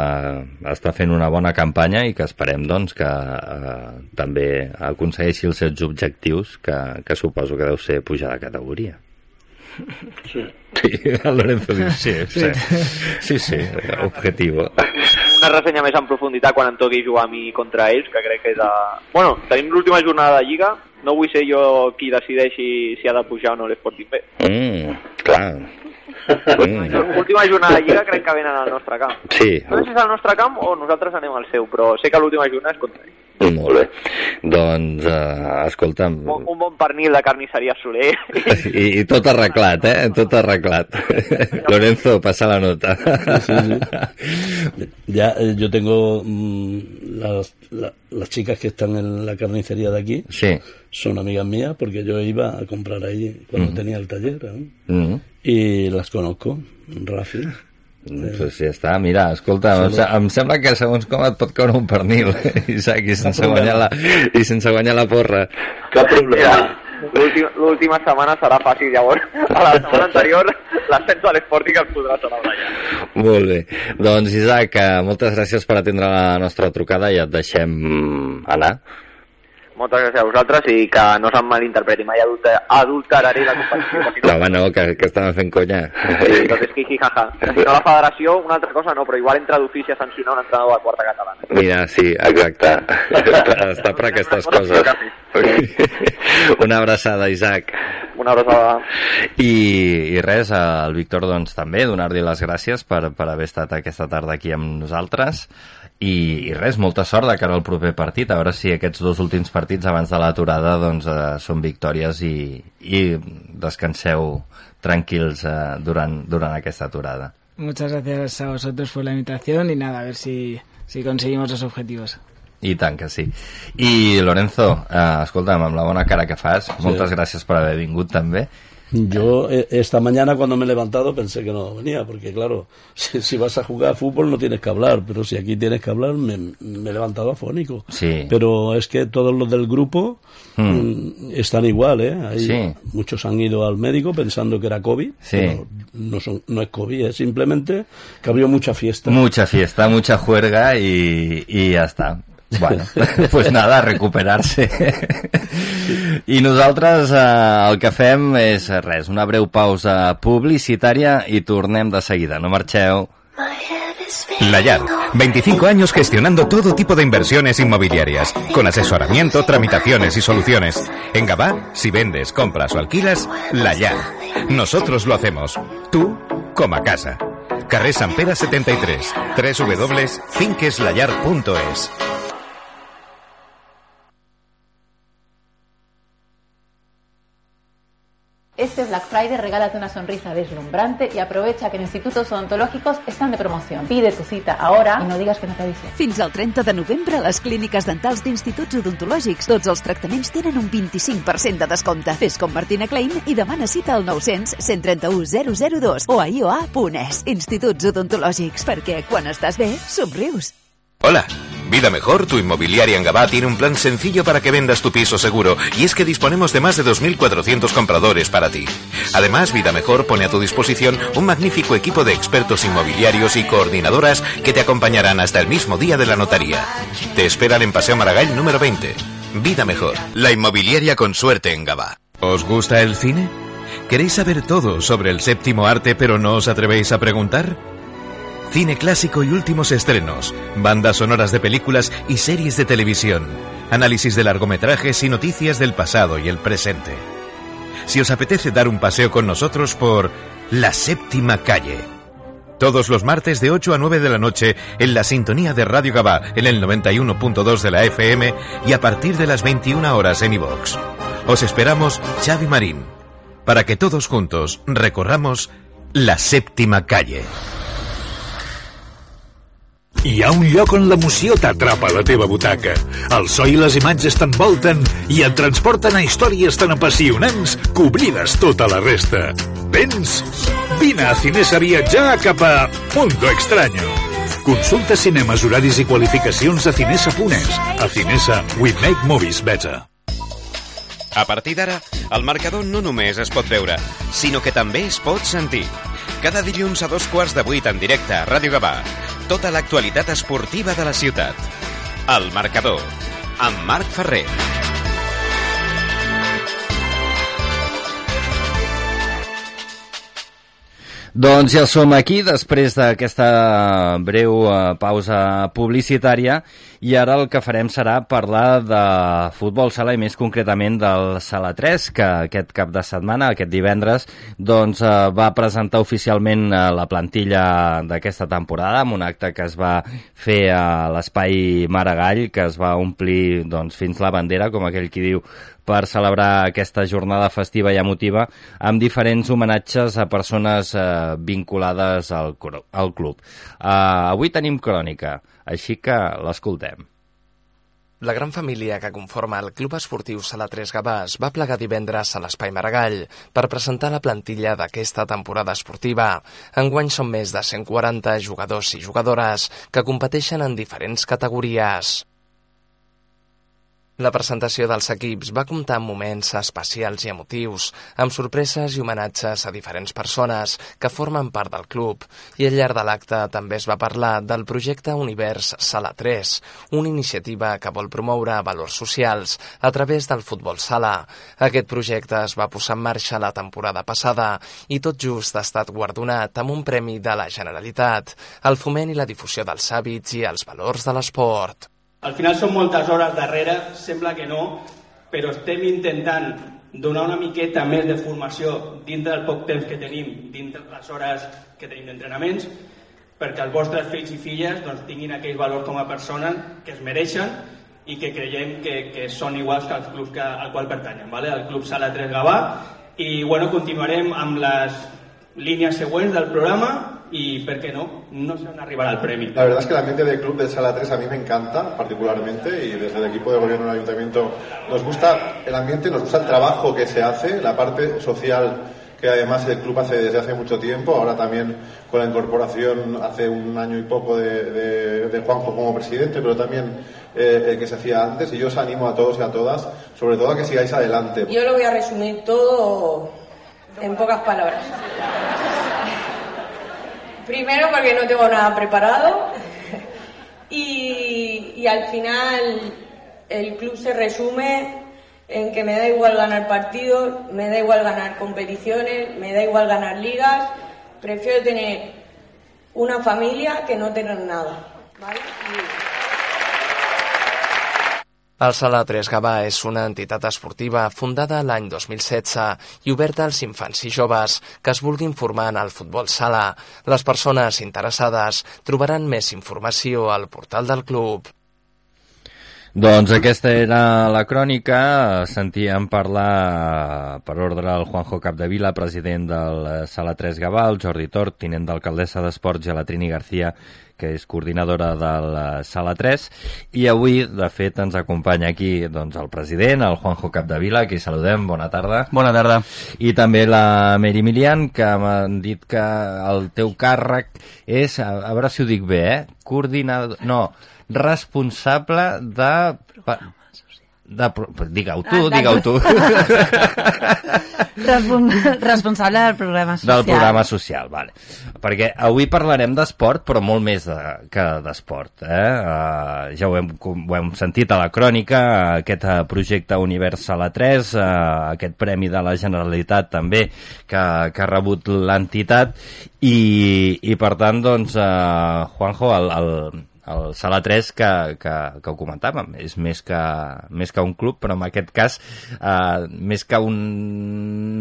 està fent una bona campanya i que esperem doncs que uh, també aconsegueixi els seus objectius que, que suposo que deu ser pujar de categoria. Sí. Sí, el Lorenzo diu sí, sí, sí, sí, objetivo. Una ressenya més en profunditat quan em toqui jugar a mi contra ells, que crec que és a... Bueno, tenim l'última jornada de Lliga, no vull ser jo qui decideixi si ha de pujar o no l'Sporting B. Mm, clar. Mm, L'última jornada de Lliga crec que venen al nostre camp. sí, No sé si és al nostre camp o nosaltres anem al seu, però sé que l'última jornada és contra ells. molt bé. Doncs, uh, escolta'm... Un, un bon pernil de carnisseria Soler. I, I tot arreglat, eh? Tot arreglat. Lorenzo, pasa la nota. Ya eh, yo tengo mm, las, la- las chicas que están en la carnicería de aquí, Sí. Son amigas mías porque yo iba a comprar ahí cuando tenía el taller ¿eh? Mm. y las conozco, Rafi. Pues ja està, mira, escolta, em, se- em sembla que segons com et pot caure un pernil, Isaac, i sense guanyar la, i sense guanyar la porra. Cap problema. L'última- setmana serà fàcil, llavors. A la setmana anterior, l'ascens de l'Sporting el podrà celebrar ja. Molt bé. Doncs, Isaac, eh, moltes gràcies per atendre la nostra trucada i et deixem anar. Moltes gràcies a vosaltres i que no se'm malinterpreti, mai adulter, adulteraré la competició. perquè No, home, no, que, que estàvem fent conya. Sí, doncs és que jaja. Si no la federació, una altra cosa no, però igual entra d'ofici a sancionar un entrenador de quarta catalana. Mira, sí, exacte. Està per aquestes coses. Una abraçada, Isaac. Una abraçada. I, i res, al Víctor doncs també donar-li les gràcies per, per haver estat aquesta tarda aquí amb nosaltres i, i res, molta sort de cara al proper partit, a veure si aquests dos últims partits abans de l'aturada doncs, eh, són victòries i, i descanseu tranquils eh, durant, durant aquesta aturada. Muchas gracias a vosotros por la invitación y nada, a ver si, si conseguimos los objetivos. I tant que sí. I Lorenzo, eh, escolta'm, amb la bona cara que fas, sí. moltes gràcies per haver vingut també. Yo eh, esta mañana cuando me he levantado pensé que no venía, porque claro, si, si, vas a jugar fútbol no tienes que hablar, pero si aquí tienes que hablar me, me he levantado afónico. Sí. Pero es que todos los del grupo hmm. están igual, ¿eh? Hay, sí. Muchos han ido al médico pensando que era COVID, sí. pero no, son, no es COVID, es simplemente que abrió mucha fiesta. Mucha fiesta, mucha juerga y, y ya está. Bueno, pues nada, recuperar-se. I nosaltres eh, el que fem és res, una breu pausa publicitària i tornem de seguida. No marxeu. Layar, 25 años gestionando todo tipo de inversiones inmobiliarias, con asesoramiento, tramitaciones y soluciones. En Gabá, si vendes, compras o alquilas, Layar. Nosotros lo hacemos. Tú, como a casa. Carrer Pere 73, www.finqueslayar.es. Este Black Friday regálate una sonrisa deslumbrante y aprovecha que en institutos odontológicos están de promoción. Pide tu cita ahora y no digas que no te avisé. Fins al 30 de novembre, les clíniques dentals d'instituts odontològics, tots els tractaments tenen un 25% de descompte. Fes com Martina Klein i demana cita al 900 131 002 o a ioa.es. Instituts odontològics, perquè quan estàs bé, somrius. Hola. Vida Mejor, tu inmobiliaria en Gabá, tiene un plan sencillo para que vendas tu piso seguro y es que disponemos de más de 2.400 compradores para ti. Además, Vida Mejor pone a tu disposición un magnífico equipo de expertos inmobiliarios y coordinadoras que te acompañarán hasta el mismo día de la notaría. Te esperan en Paseo Maragall número 20. Vida Mejor, la inmobiliaria con suerte en Gabá. ¿Os gusta el cine? ¿Queréis saber todo sobre el séptimo arte pero no os atrevéis a preguntar? Cine clásico y últimos estrenos, bandas sonoras de películas y series de televisión, análisis de largometrajes y noticias del pasado y el presente. Si os apetece dar un paseo con nosotros por La Séptima Calle. Todos los martes de 8 a 9 de la noche en la sintonía de Radio Gabá en el 91.2 de la FM y a partir de las 21 horas en iVox. Os esperamos Xavi Marín para que todos juntos recorramos la séptima calle. Hi ha un lloc on l'emoció t'atrapa a la teva butaca. El so i les imatges t'envolten i et transporten a històries tan apassionants que oblides tota la resta. Vens? Vine a Cinesa a viatjar cap a Mundo Extraño. Consulta cinemes, horaris i qualificacions a cinesa.es. A Cinesa, we make movies better. A partir d'ara, el marcador no només es pot veure, sinó que també es pot sentir. Cada dilluns a dos quarts de vuit en directe a Ràdio Gavà. Tota l'actualitat esportiva de la ciutat. El marcador, amb Marc Ferrer. Doncs ja som aquí després d'aquesta breu uh, pausa publicitària i ara el que farem serà parlar de futbol sala i més concretament del Sala 3 que aquest cap de setmana, aquest divendres doncs uh, va presentar oficialment uh, la plantilla d'aquesta temporada amb un acte que es va fer a l'espai Maragall que es va omplir doncs, fins la bandera com aquell qui diu per celebrar aquesta jornada festiva i emotiva amb diferents homenatges a persones eh, vinculades al, al club. Eh, avui tenim crònica, així que l'escoltem. La gran família que conforma el Club Esportiu Sala 3 Gavà es va plegar divendres a l'Espai Maragall per presentar la plantilla d'aquesta temporada esportiva. Enguany són més de 140 jugadors i jugadores que competeixen en diferents categories. La presentació dels equips va comptar amb moments especials i emotius, amb sorpreses i homenatges a diferents persones que formen part del club, i al llarg de l'acte també es va parlar del projecte Univers Sala 3, una iniciativa que vol promoure valors socials a través del futbol sala. Aquest projecte es va posar en marxa la temporada passada i tot just ha estat guardonat amb un premi de la Generalitat, el foment i la difusió dels hàbits i els valors de l'esport. Al final són moltes hores darrere, sembla que no, però estem intentant donar una miqueta més de formació dintre del poc temps que tenim, dintre les hores que tenim d'entrenaments, perquè els vostres fills i filles doncs, tinguin aquells valors com a persones que es mereixen i que creiem que, que són iguals que els clubs que, al qual pertanyen, ¿vale? el Club Sala 3 Gavà, i bueno, continuarem amb les línies següents del programa, y, ¿por qué no? No se van a arribar al premio. La verdad es que el ambiente del club del Sala 3 a mí me encanta particularmente y desde el equipo de gobierno del ayuntamiento nos gusta el ambiente, nos gusta el trabajo que se hace, la parte social que además el club hace desde hace mucho tiempo, ahora también con la incorporación hace un año y poco de, de, Juanjo como presidente, pero también eh, el que se hacía antes, y yo os animo a todos y a todas, sobre todo a que sigáis adelante. Yo lo voy a resumir todo en pocas palabras. Primero porque no tengo nada preparado y, al final el club se resume en que me da igual ganar partidos, me da igual ganar competiciones, me da igual ganar ligas, prefiero tener una familia que no tener nada. El Sala 3 Gavà és una entitat esportiva fundada l'any 2016 i oberta als infants i joves que es vulguin formar en el futbol sala. Les persones interessades trobaran més informació al portal del club. Doncs aquesta era la crònica. Sentíem parlar per ordre el Juanjo Capdevila, president del Sala 3 Gavà, el Jordi Tort, tinent d'alcaldessa d'Esports i la Trini García, que és coordinadora de la Sala 3, i avui, de fet, ens acompanya aquí doncs, el president, el Juanjo Capdevila, aquí saludem, bona tarda. Bona tarda. I també la Meri Milian, que m'han dit que el teu càrrec és, a, a veure si ho dic bé, eh? Coordinador... No, responsable de... de digue-ho tu, ah, digue-ho tu. responsable del programa social. Del programa social, vale. Perquè avui parlarem d'esport, però molt més de, que d'esport. Eh? Uh, ja ho hem, ho hem sentit a la crònica, aquest uh, projecte Universal a 3, uh, aquest premi de la Generalitat també que, que ha rebut l'entitat i, i per tant, doncs, uh, Juanjo, el, el, el Sala 3 que, que, que ho comentàvem, és més que, més que un club, però en aquest cas eh, més que un,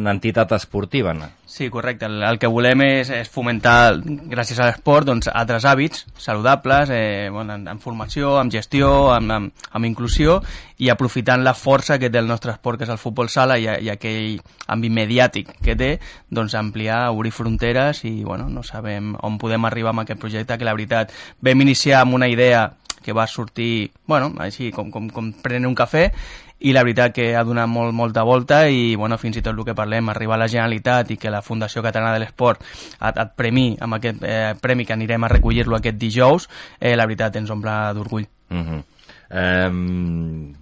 una entitat esportiva. No? Sí, correcte. El, el que volem és, és fomentar, gràcies a l'esport, doncs, altres hàbits saludables, eh, bueno, en, en formació, en gestió, amb, amb, amb inclusió, i aprofitant la força que té el nostre esport, que és el futbol sala, i, i aquell àmbit mediàtic que té, doncs ampliar, obrir fronteres, i bueno, no sabem on podem arribar amb aquest projecte, que la veritat vam iniciar amb una idea que va sortir, bueno, així com, com, com prendre un cafè i la veritat que ha donat molt, molta volta i bueno, fins i tot el que parlem, arribar a la Generalitat i que la Fundació Catalana de l'Esport et, et premi amb aquest eh, premi que anirem a recollir-lo aquest dijous, eh, la veritat ens omple d'orgull. Uh -huh. um,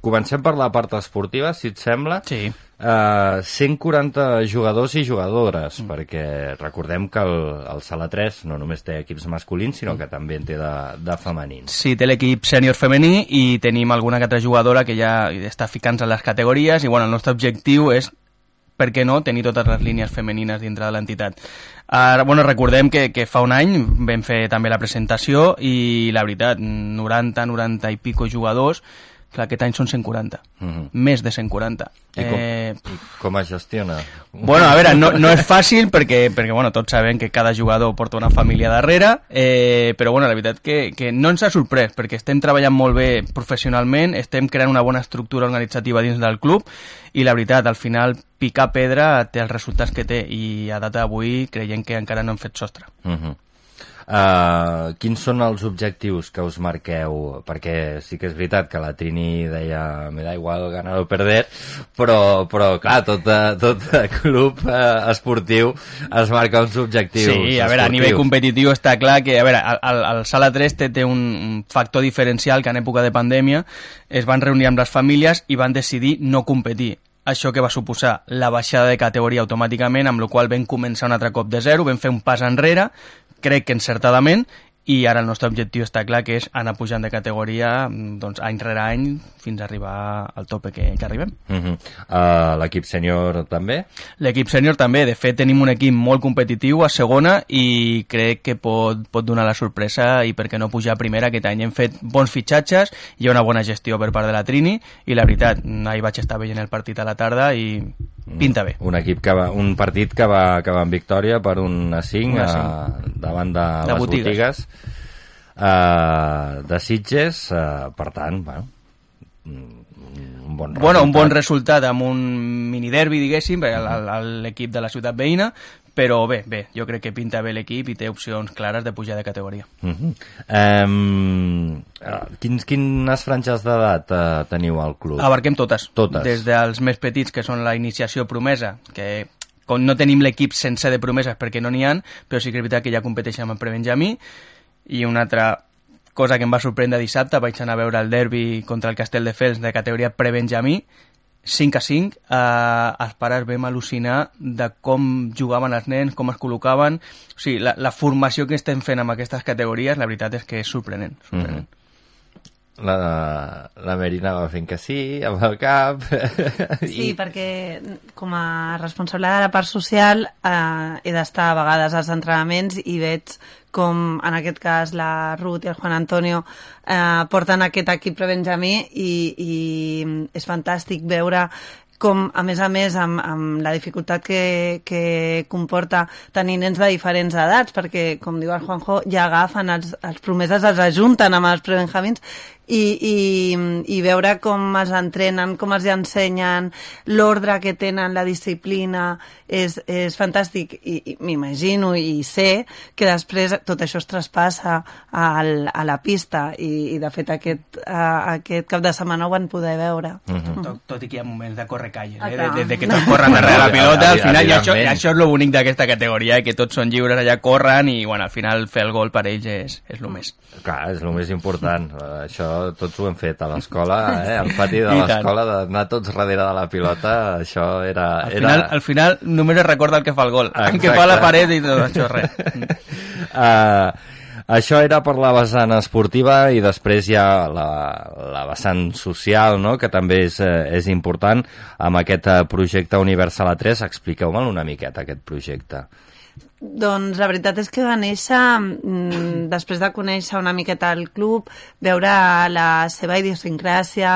comencem per la part esportiva, si et sembla. Sí. Uh, eh, 140 jugadors i jugadores, mm. perquè recordem que el, el Sala 3 no només té equips masculins, sinó que també en té de, de femenins. Sí, té l'equip sènior femení i tenim alguna que altra jugadora que ja està ficant-se en les categories i bueno, el nostre objectiu és per què no, tenir totes les línies femenines dintre de l'entitat. Ara, bueno, recordem que, que fa un any vam fer també la presentació i la veritat, 90, 90 i pico jugadors Clar, aquest any són 140. Mm -hmm. Més de 140. I com, eh... i com es gestiona? Bueno, a veure, no, no és fàcil perquè, perquè bueno, tots sabem que cada jugador porta una família darrere, eh, però bueno, la veritat que, que no ens ha sorprès perquè estem treballant molt bé professionalment, estem creant una bona estructura organitzativa dins del club i la veritat, al final, picar pedra té els resultats que té i a data d'avui creiem que encara no hem fet sostre. Mm -hmm. Uh, quins són els objectius que us marqueu? Perquè sí que és veritat que la Trini deia me da igual ganar o perder, però, però clar, tot, tot club uh, esportiu es marca uns objectius Sí, a veure, a nivell competitiu està clar que, a veure, el, el Sala 3 té, té un, un factor diferencial que en època de pandèmia es van reunir amb les famílies i van decidir no competir això que va suposar la baixada de categoria automàticament, amb la qual vam començar un altre cop de zero, vam fer un pas enrere, crec que encertadament, i ara el nostre objectiu està clar que és anar pujant de categoria doncs, any rere any fins a arribar al tope que, que arribem. Uh -huh. uh, L'equip sènior també? L'equip sènior també, de fet tenim un equip molt competitiu a segona i crec que pot, pot donar la sorpresa i perquè no pujar a primera aquest any. Hem fet bons fitxatges, hi ha una bona gestió per part de la Trini i la veritat, ahir vaig estar veient el partit a la tarda i pinta bé. Un equip que va, un partit que va acabar amb victòria per un 5, a, davant de, de les botigues, botigues uh, de Sitges, uh, per tant, bueno, un bon resultat. Bueno, un bon resultat amb un mini derbi, diguéssim, l'equip de la ciutat veïna, però bé, bé, jo crec que pinta bé l'equip i té opcions clares de pujar de categoria. Uh -huh. um, quins, quines franges d'edat uh, teniu al club? Abarquem totes. Totes. Des dels més petits, que són la iniciació promesa, que com no tenim l'equip sense de promeses perquè no n'hi han, però sí que és veritat que ja competeixen amb el prebenjamí, i una altra cosa que em va sorprendre dissabte, vaig anar a veure el derbi contra el Castelldefels de categoria prebenjamí, 5 a 5, eh, els pares vam al·lucinar de com jugaven els nens, com es col·locaven... O sigui, la, la formació que estem fent amb aquestes categories, la veritat és que és sorprenent. sorprenent. Mm -hmm. La, la Merina va fent que sí, amb el cap... Sí, I... perquè com a responsable de la part social eh, he d'estar a vegades als entrenaments i veig com en aquest cas la Ruth i el Juan Antonio eh, porten aquest equip prebenjamí i, i és fantàstic veure com, a més a més, amb, amb la dificultat que, que comporta tenir nens de diferents edats, perquè, com diu el Juanjo, ja agafen els, els promeses, els ajunten amb els prebenjamins i, i, i veure com els entrenen, com els ensenyen, l'ordre que tenen, la disciplina, és, és fantàstic. I, i m'imagino i sé que després tot això es traspassa al, a la pista i, i de fet aquest, a, aquest cap de setmana ho van poder veure. Uh -huh. tot, tot i que hi ha moments de corre calles, eh? de, de, de que tots corren darrere la pilota, al final, i això, i això és lo bonic d'aquesta categoria, eh? que tots són lliures allà, corren i bueno, al final fer el gol per ells és, és el més. Clar, és el més important. Això tots ho hem fet a l'escola, eh? al pati de l'escola, d'anar tots darrere de la pilota, això era... Al final, era... al final només es recorda el que fa el gol, Exacte. el que fa la paret i tot això, res. uh, això era per la vessant esportiva i després hi ha la, la vessant social, no?, que també és, eh, és important amb aquest eh, projecte Universal A3. Expliqueu-me'l una miqueta, aquest projecte. Doncs la veritat és que va néixer mm, després de conèixer una miqueta el club, veure la seva idiosincràsia,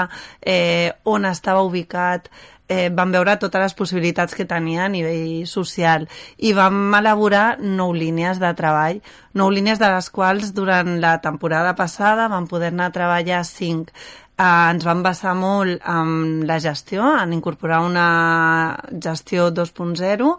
eh, on estava ubicat, eh, vam veure totes les possibilitats que tenia a nivell social i vam elaborar nou línies de treball, nou línies de les quals durant la temporada passada vam poder anar a treballar cinc eh, ens vam basar molt en la gestió, en incorporar una gestió 2.0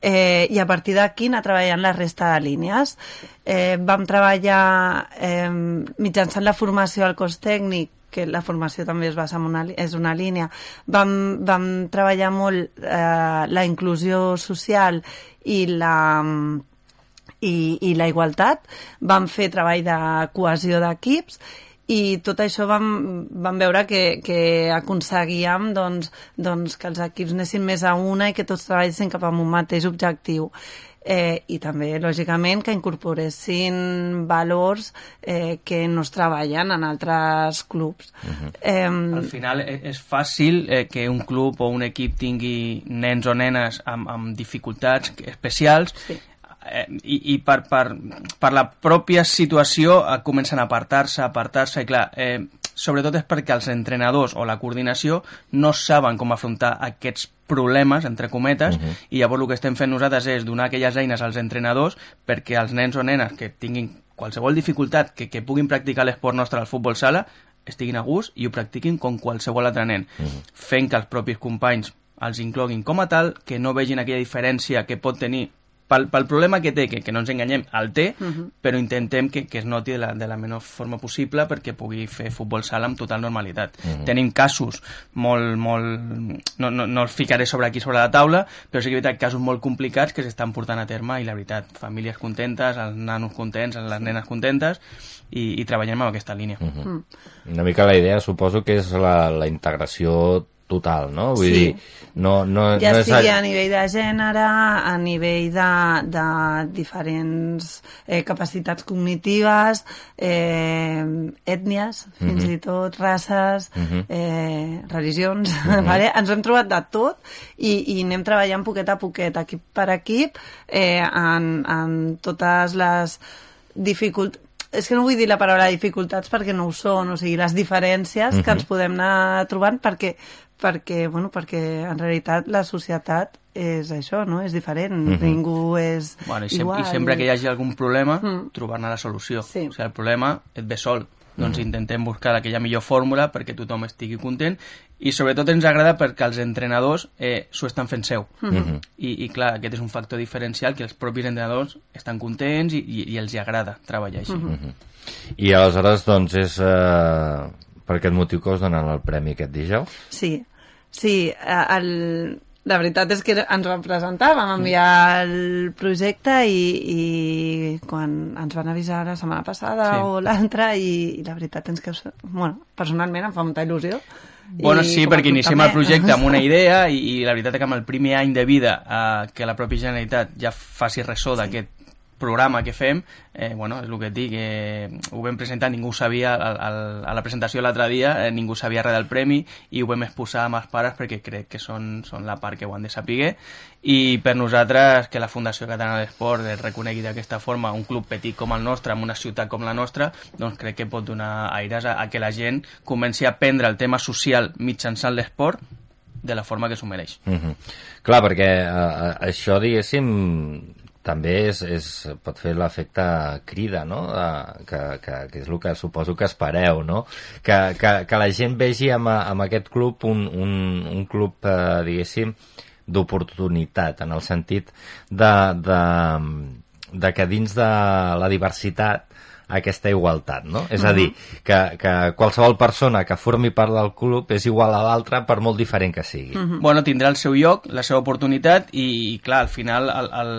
eh, i a partir d'aquí anar treballant la resta de línies. Eh, vam treballar eh, mitjançant la formació al cos tècnic que la formació també es basa en una, és una línia. Vam, vam treballar molt eh, la inclusió social i la, i, i la igualtat. Vam fer treball de cohesió d'equips i tot això vam, vam veure que, que aconseguíem doncs, doncs que els equips anessin més a una i que tots treballessin cap a un mateix objectiu. Eh, i també, lògicament, que incorporessin valors eh, que no es treballen en altres clubs. Uh -huh. eh, Al final e, és fàcil eh, que un club o un equip tingui nens o nenes amb, amb dificultats especials sí eh, i, i per, per, per la pròpia situació eh, comencen a apartar-se, a apartar-se, i clar, eh, sobretot és perquè els entrenadors o la coordinació no saben com afrontar aquests problemes, entre cometes, uh -huh. i llavors el que estem fent nosaltres és donar aquelles eines als entrenadors perquè els nens o nenes que tinguin qualsevol dificultat, que, que puguin practicar l'esport nostre al futbol sala, estiguin a gust i ho practiquin com qualsevol altre nen, uh -huh. fent que els propis companys els incloguin com a tal, que no vegin aquella diferència que pot tenir pel, pel problema que té, que, que no ens enganyem, el té, uh mhm. -huh. però intentem que, que es noti de la, de la menor forma possible perquè pugui fer futbol sala amb total normalitat. Uh mhm. -huh. Tenim casos molt, molt... No, no, no els ficaré sobre aquí sobre la taula, però sí que veritat casos molt complicats que s'estan portant a terme i la veritat, famílies contentes, els nanos contents, les nenes contentes i, i treballem amb aquesta línia. Uh -huh. mm. Una mica la idea suposo que és la, la integració total, no? Vull sí. dir, no, no, ja no sigui a... nivell de gènere, a nivell de, de diferents eh, capacitats cognitives, eh, ètnies, fins mm -hmm. i tot races, mm -hmm. eh, religions, mm -hmm. vale? ens hem trobat de tot i, i anem treballant poquet a poquet, equip per equip, eh, en, en totes les dificultats és que no vull dir la paraula dificultats perquè no ho són, o sigui, les diferències uh -huh. que ens podem anar trobant perquè perquè, bueno, perquè en realitat la societat és això, no? És diferent, mm -hmm. ningú és bueno, i, sem igual. I sempre que hi hagi algun problema, mm. trobar-ne la solució. Sí. O sigui, el problema et ve sol, doncs Mhm. intentem buscar aquella millor fórmula perquè tothom estigui content i sobretot ens agrada perquè els entrenadors eh, s'ho estan fent seu Mhm. I, i clar, aquest és un factor diferencial que els propis entrenadors estan contents i, i, i els hi agrada treballar així Mhm. I aleshores, doncs, és eh, per aquest motiu que us donen el premi aquest dijous? Sí, sí, eh, el, la veritat és que ens vam presentar, vam enviar el projecte i, i quan ens van avisar la setmana passada Sí. o l'altra i, i la veritat és que, bueno, personalment em fa molta il·lusió. Bueno, sí, perquè iniciem també. el projecte amb una idea i, i la veritat és que amb el primer any de vida eh, que la pròpia Generalitat ja faci ressò d'aquest programa que fem, eh, bueno, és el que et dic, eh, ho vam presentar, ningú sabia, al, al, a la presentació l'altre dia, eh, ningú sabia res del premi i ho vam exposar amb els pares perquè crec que són, són la part que ho han de saber i per nosaltres que la Fundació Catalana d'Esport es reconegui d'aquesta forma un club petit com el nostre, en una ciutat com la nostra, doncs crec que pot donar aires a, a que la gent comenci a prendre el tema social mitjançant l'esport de la forma que s'ho mereix. Mm -hmm. Clar, perquè eh, això, diguéssim, també és, és, pot fer l'efecte crida, no? Que, que, que és el que suposo que espereu, no? Que, que, que la gent vegi amb, amb aquest club un, un, un club, eh, diguéssim, d'oportunitat, en el sentit de, de, de que dins de la diversitat aquesta igualtat, no? És a dir, que, que qualsevol persona que formi part del club és igual a l'altra per molt diferent que sigui. Bueno, tindrà el seu lloc, la seva oportunitat i, i clar, al final el, el,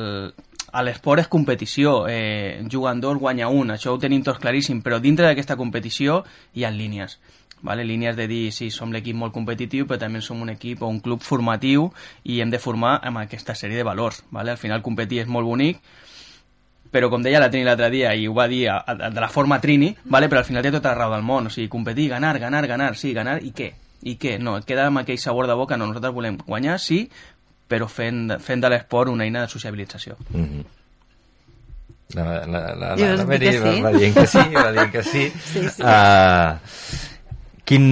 a l'esport és competició, eh, jugant dos, guanya un, això ho tenim tots claríssim, però dintre d'aquesta competició hi ha línies. Vale? línies de dir, sí, som l'equip molt competitiu, però també som un equip o un club formatiu i hem de formar amb aquesta sèrie de valors. Vale? Al final competir és molt bonic, però com deia la Trini l'altre dia, i ho va dir a, a, de la forma Trini, vale? però al final té tota la raó del món, o sigui, competir, ganar, ganar, ganar, sí, ganar, i què? I què? No, queda amb aquell sabor de boca, no, nosaltres volem guanyar, sí, però fent, fent de l'esport una eina de sociabilització. Mm -hmm. La, la, la, la, la sí. va, va dient que sí, va dient que sí. Sí, sí. Uh, quin,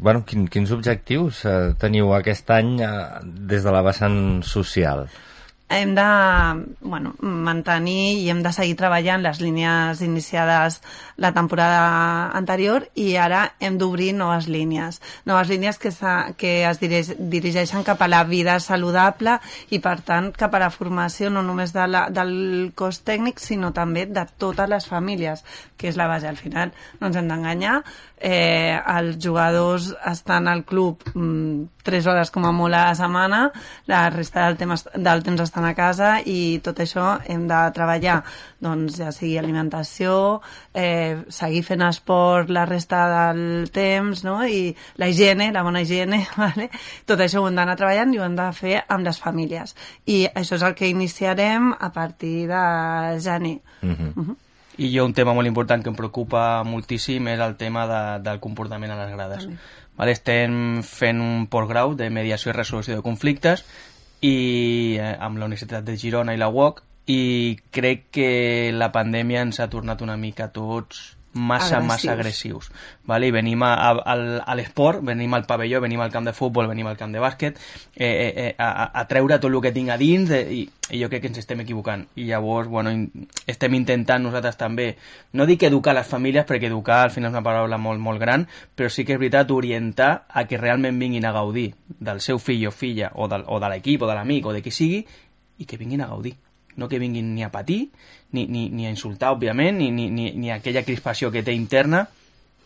bueno, quin, quins objectius uh, teniu aquest any uh, des de la vessant social? Hem de bueno, mantenir i hem de seguir treballant les línies iniciades la temporada anterior i ara hem d'obrir noves línies. Noves línies que, que es dirigeix, dirigeixen cap a la vida saludable i, per tant, cap a la formació no només de la, del cos tècnic, sinó també de totes les famílies, que és la base. Al final no ens hem d'enganyar, eh, els jugadors estan al club mm, 3 hores com a molt a la setmana, la resta del temps, del temps estan a casa i tot això hem de treballar doncs ja sigui alimentació, eh, seguir fent esport la resta del temps no? i la higiene, la bona higiene, vale? tot això ho hem d'anar treballant i ho hem de fer amb les famílies. I això és el que iniciarem a partir de gener. Mhm. I jo un tema molt important que em preocupa moltíssim és el tema de, del comportament a les grades. També. Vale, estem fent un postgrau de mediació i resolució de conflictes i eh, amb la Universitat de Girona i la UOC i crec que la pandèmia ens ha tornat una mica tots massa, Agressius. massa agressius. Vale? I venim a, a, al, a l'esport, venim al pavelló, venim al camp de futbol, venim al camp de bàsquet, eh, eh, eh, a, a- treure tot el que tinc a dins de, i, i jo crec que ens estem equivocant. I llavors, bueno, in, estem intentant nosaltres també, no dic educar les famílies, perquè educar al final és una paraula molt, molt gran, però sí que és veritat orientar a que realment vinguin a gaudir del seu fill o filla, o, del, o de l'equip, o de l'amic, o de qui sigui, i que vinguin a gaudir no que vinguin ni a patir, ni, ni, ni a insultar, òbviament, ni, ni, ni, ni aquella crispació que té interna,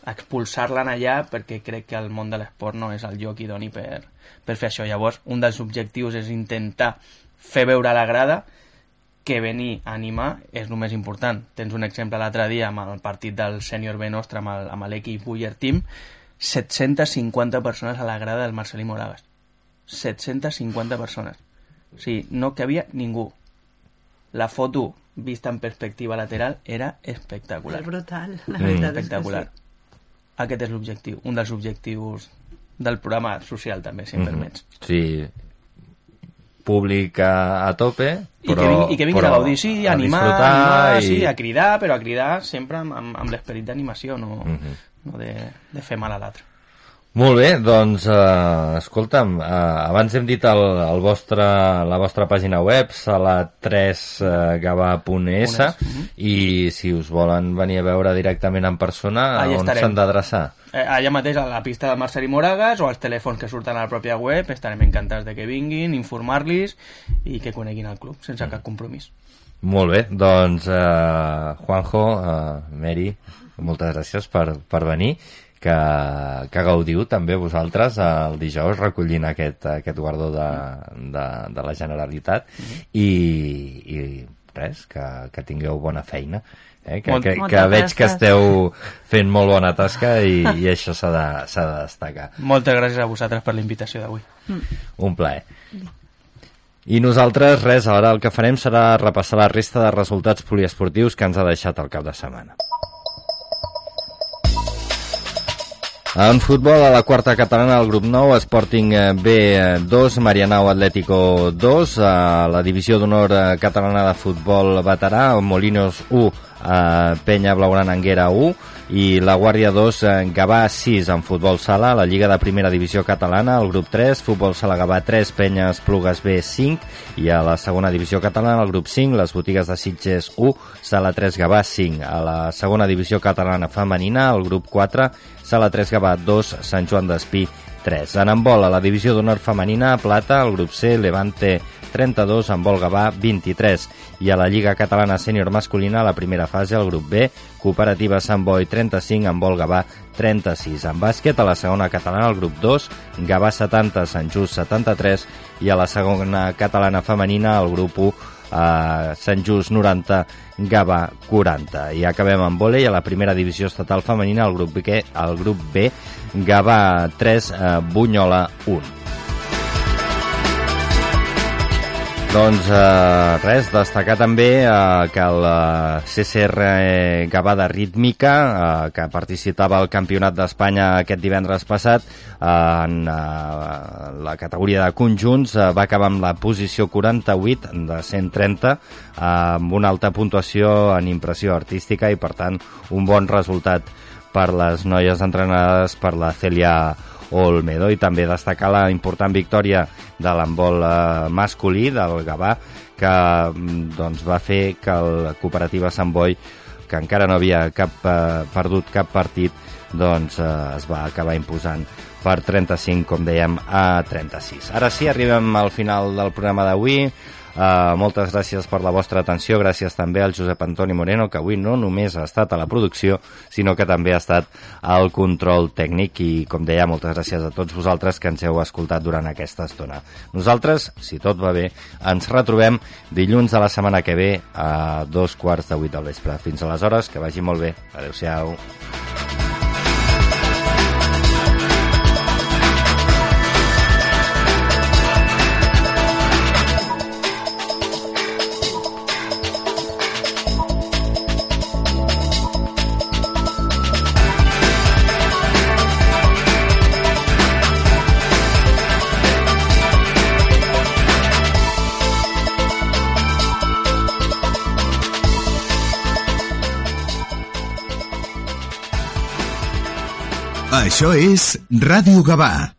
expulsar-la allà perquè crec que el món de l'esport no és el lloc idoni per, per fer això. Llavors, un dels objectius és intentar fer veure la grada que venir a animar és el més important. Tens un exemple l'altre dia amb el partit del sènior B nostre, amb l'equip Buller Team, 750 persones a la grada del Marcelí Moragas. 750 persones. O sigui, no cabia ningú. La foto vista en perspectiva lateral era espectacular. És brutal, la Mm. veritat espectacular. és que Aquest és l'objectiu, un dels objectius del programa social també, si em Mhm. permets. Sí, públic a, a tope, I però... que, vingui, I que vinguin però a gaudir, sí, a animar, disfrutar animar i... sí, a cridar, però a cridar sempre amb, amb, amb l'esperit d'animació, no, Mhm. no de, de fer mal a l'altre. Molt bé, doncs, eh, escolta'm, eh, abans hem dit el, el vostre, la vostra pàgina web, sala3gavà.es, uh -huh. i si us volen venir a veure directament en persona, Allà on s'han d'adreçar? Eh, allà mateix a la pista de Marcel i Moragas o als telèfons que surten a la pròpia web estarem encantats de que vinguin, informar-los i que coneguin el club sense cap compromís. Molt bé, doncs, eh, Juanjo, eh, Mary, moltes gràcies per, per venir que, que gaudiu també vosaltres el dijous recollint aquest, aquest guardó de, de, de la Generalitat i, i res, que, que tingueu bona feina eh? que, Molt- que, que veig que gràcies. esteu fent molt bona tasca i, i això s'ha de, de destacar Moltes gràcies a vosaltres per la invitació d'avui. un plaer i nosaltres, res, ara el que farem serà repassar la resta de resultats poliesportius que ens ha deixat el cap de setmana. En futbol, a la quarta catalana, el grup 9, Sporting eh, B2, Marianao Atlético 2, a la divisió d'honor eh, catalana de futbol veterà, Molinos 1, eh, Penya Blaugrana Anguera 1, i la Guàrdia 2, eh, Gavà 6 en futbol sala, la Lliga de Primera Divisió Catalana, el grup 3, futbol sala Gavà 3, Penya Esplugues B 5, i a la segona divisió catalana, el grup 5, les botigues de Sitges 1, sala 3 Gavà 5. A la segona divisió catalana femenina, el grup 4, sala 3 Gavà 2, Sant Joan d'Espí 3. En handbol, a la divisió d'honor femenina, plata, el grup C, Levante 32, en vol Gavà 23. I a la Lliga Catalana Sènior Masculina, a la primera fase, el grup B, Cooperativa Sant Boi 35, en vol Gavà 36. En bàsquet, a la segona catalana, el grup 2, Gavà 70, Sant Just 73, i a la segona catalana femenina, el grup 1, a Sant Just 90, Gavà 40. I acabem amb vòlei a la primera divisió estatal femenina, el grup B, el grup B Gavà 3, eh, Bunyola 1. Doncs eh, res, destacar també eh, que el eh, CCR Gavà de Rítmica, eh, que participava al Campionat d'Espanya aquest divendres passat, eh, en eh, la categoria de conjunts, eh, va acabar amb la posició 48 de 130, eh, amb una alta puntuació en impressió artística i, per tant, un bon resultat per les noies entrenades per la Celia Olmedo i també destacar la important victòria de l'handbol eh, masculí del Gavà que mm, doncs, va fer que el cooperativa Sant Boi que encara no havia cap, eh, perdut cap partit doncs eh, es va acabar imposant per 35, com dèiem, a 36. Ara sí, arribem al final del programa d'avui. Uh, moltes gràcies per la vostra atenció, gràcies també al Josep Antoni Moreno, que avui no només ha estat a la producció, sinó que també ha estat al control tècnic i, com deia, moltes gràcies a tots vosaltres que ens heu escoltat durant aquesta estona. Nosaltres, si tot va bé, ens retrobem dilluns de la setmana que ve a dos quarts de vuit del vespre. Fins aleshores, que vagi molt bé. Adéu-siau. Això és Ràdio Gavà.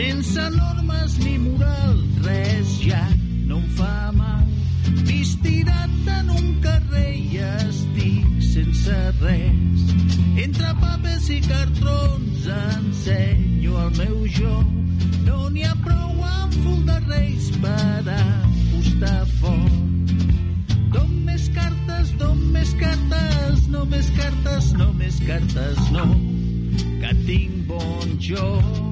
Sense normes ni moral, res ja no em fa mal. Vist tirat en un carrer i estic sense res. Entre papers i cartrons ensenyo el meu joc. No n'hi ha prou amb full de reis per apostar fort. Dom més cartes, dom més cartes, no més cartes, no més cartes, no, que tinc bon joc.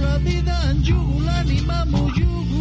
La vida, em jugo l'ànima, m'ho jugo,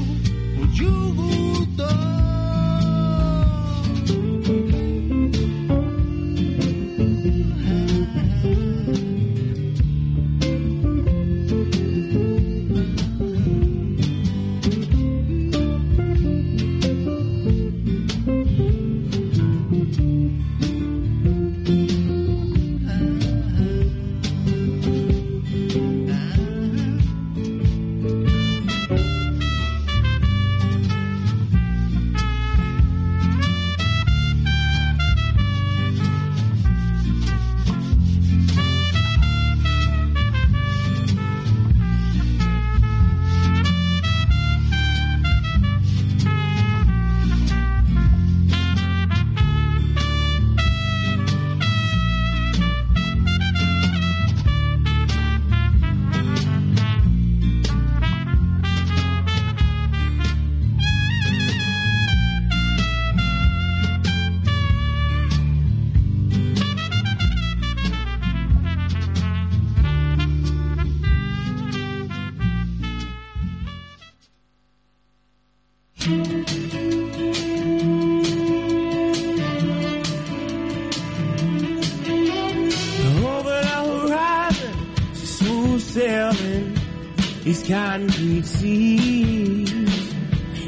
these concrete seas.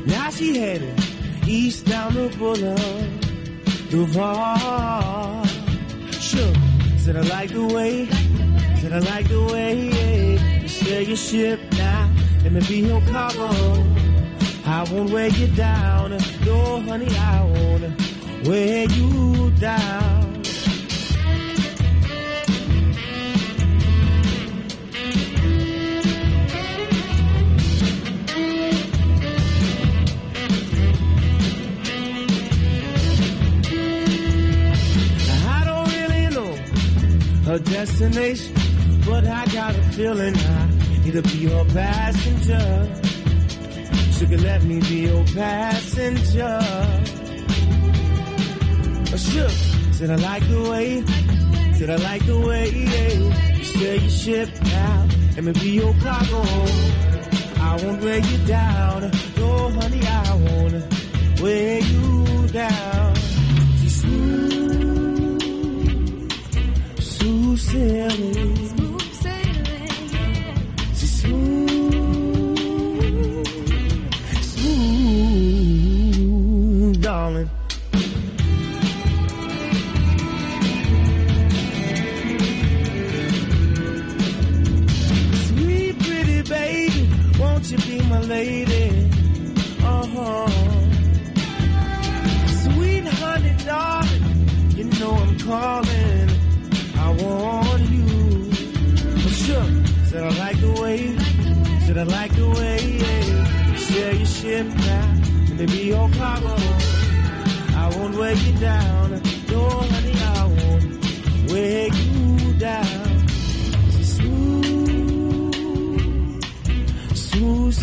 Now she headed east down the boulevard, Duval. Said I like the way, said I like the way you sail your ship now. Let me be your cargo. I won't weigh you down, no honey, I won't weigh you down. Her destination, but I got a feeling I need to be her passenger. She could let me be your passenger. Oh, sure, said I like the way, said I like the way you sail your ship now. Let me be your cargo. I won't weigh you down, no honey, I won't weigh you down. smooth sailing. Smooth sailing, yeah. She's smooth, smooth, darling. Sweet pretty baby, won't you be my lady? Uh huh. Sweet honey, darling, you know I'm calling. Now, and they be your cargo. I won't weigh you down, no honey, I won't weigh you down. So smooth, smooth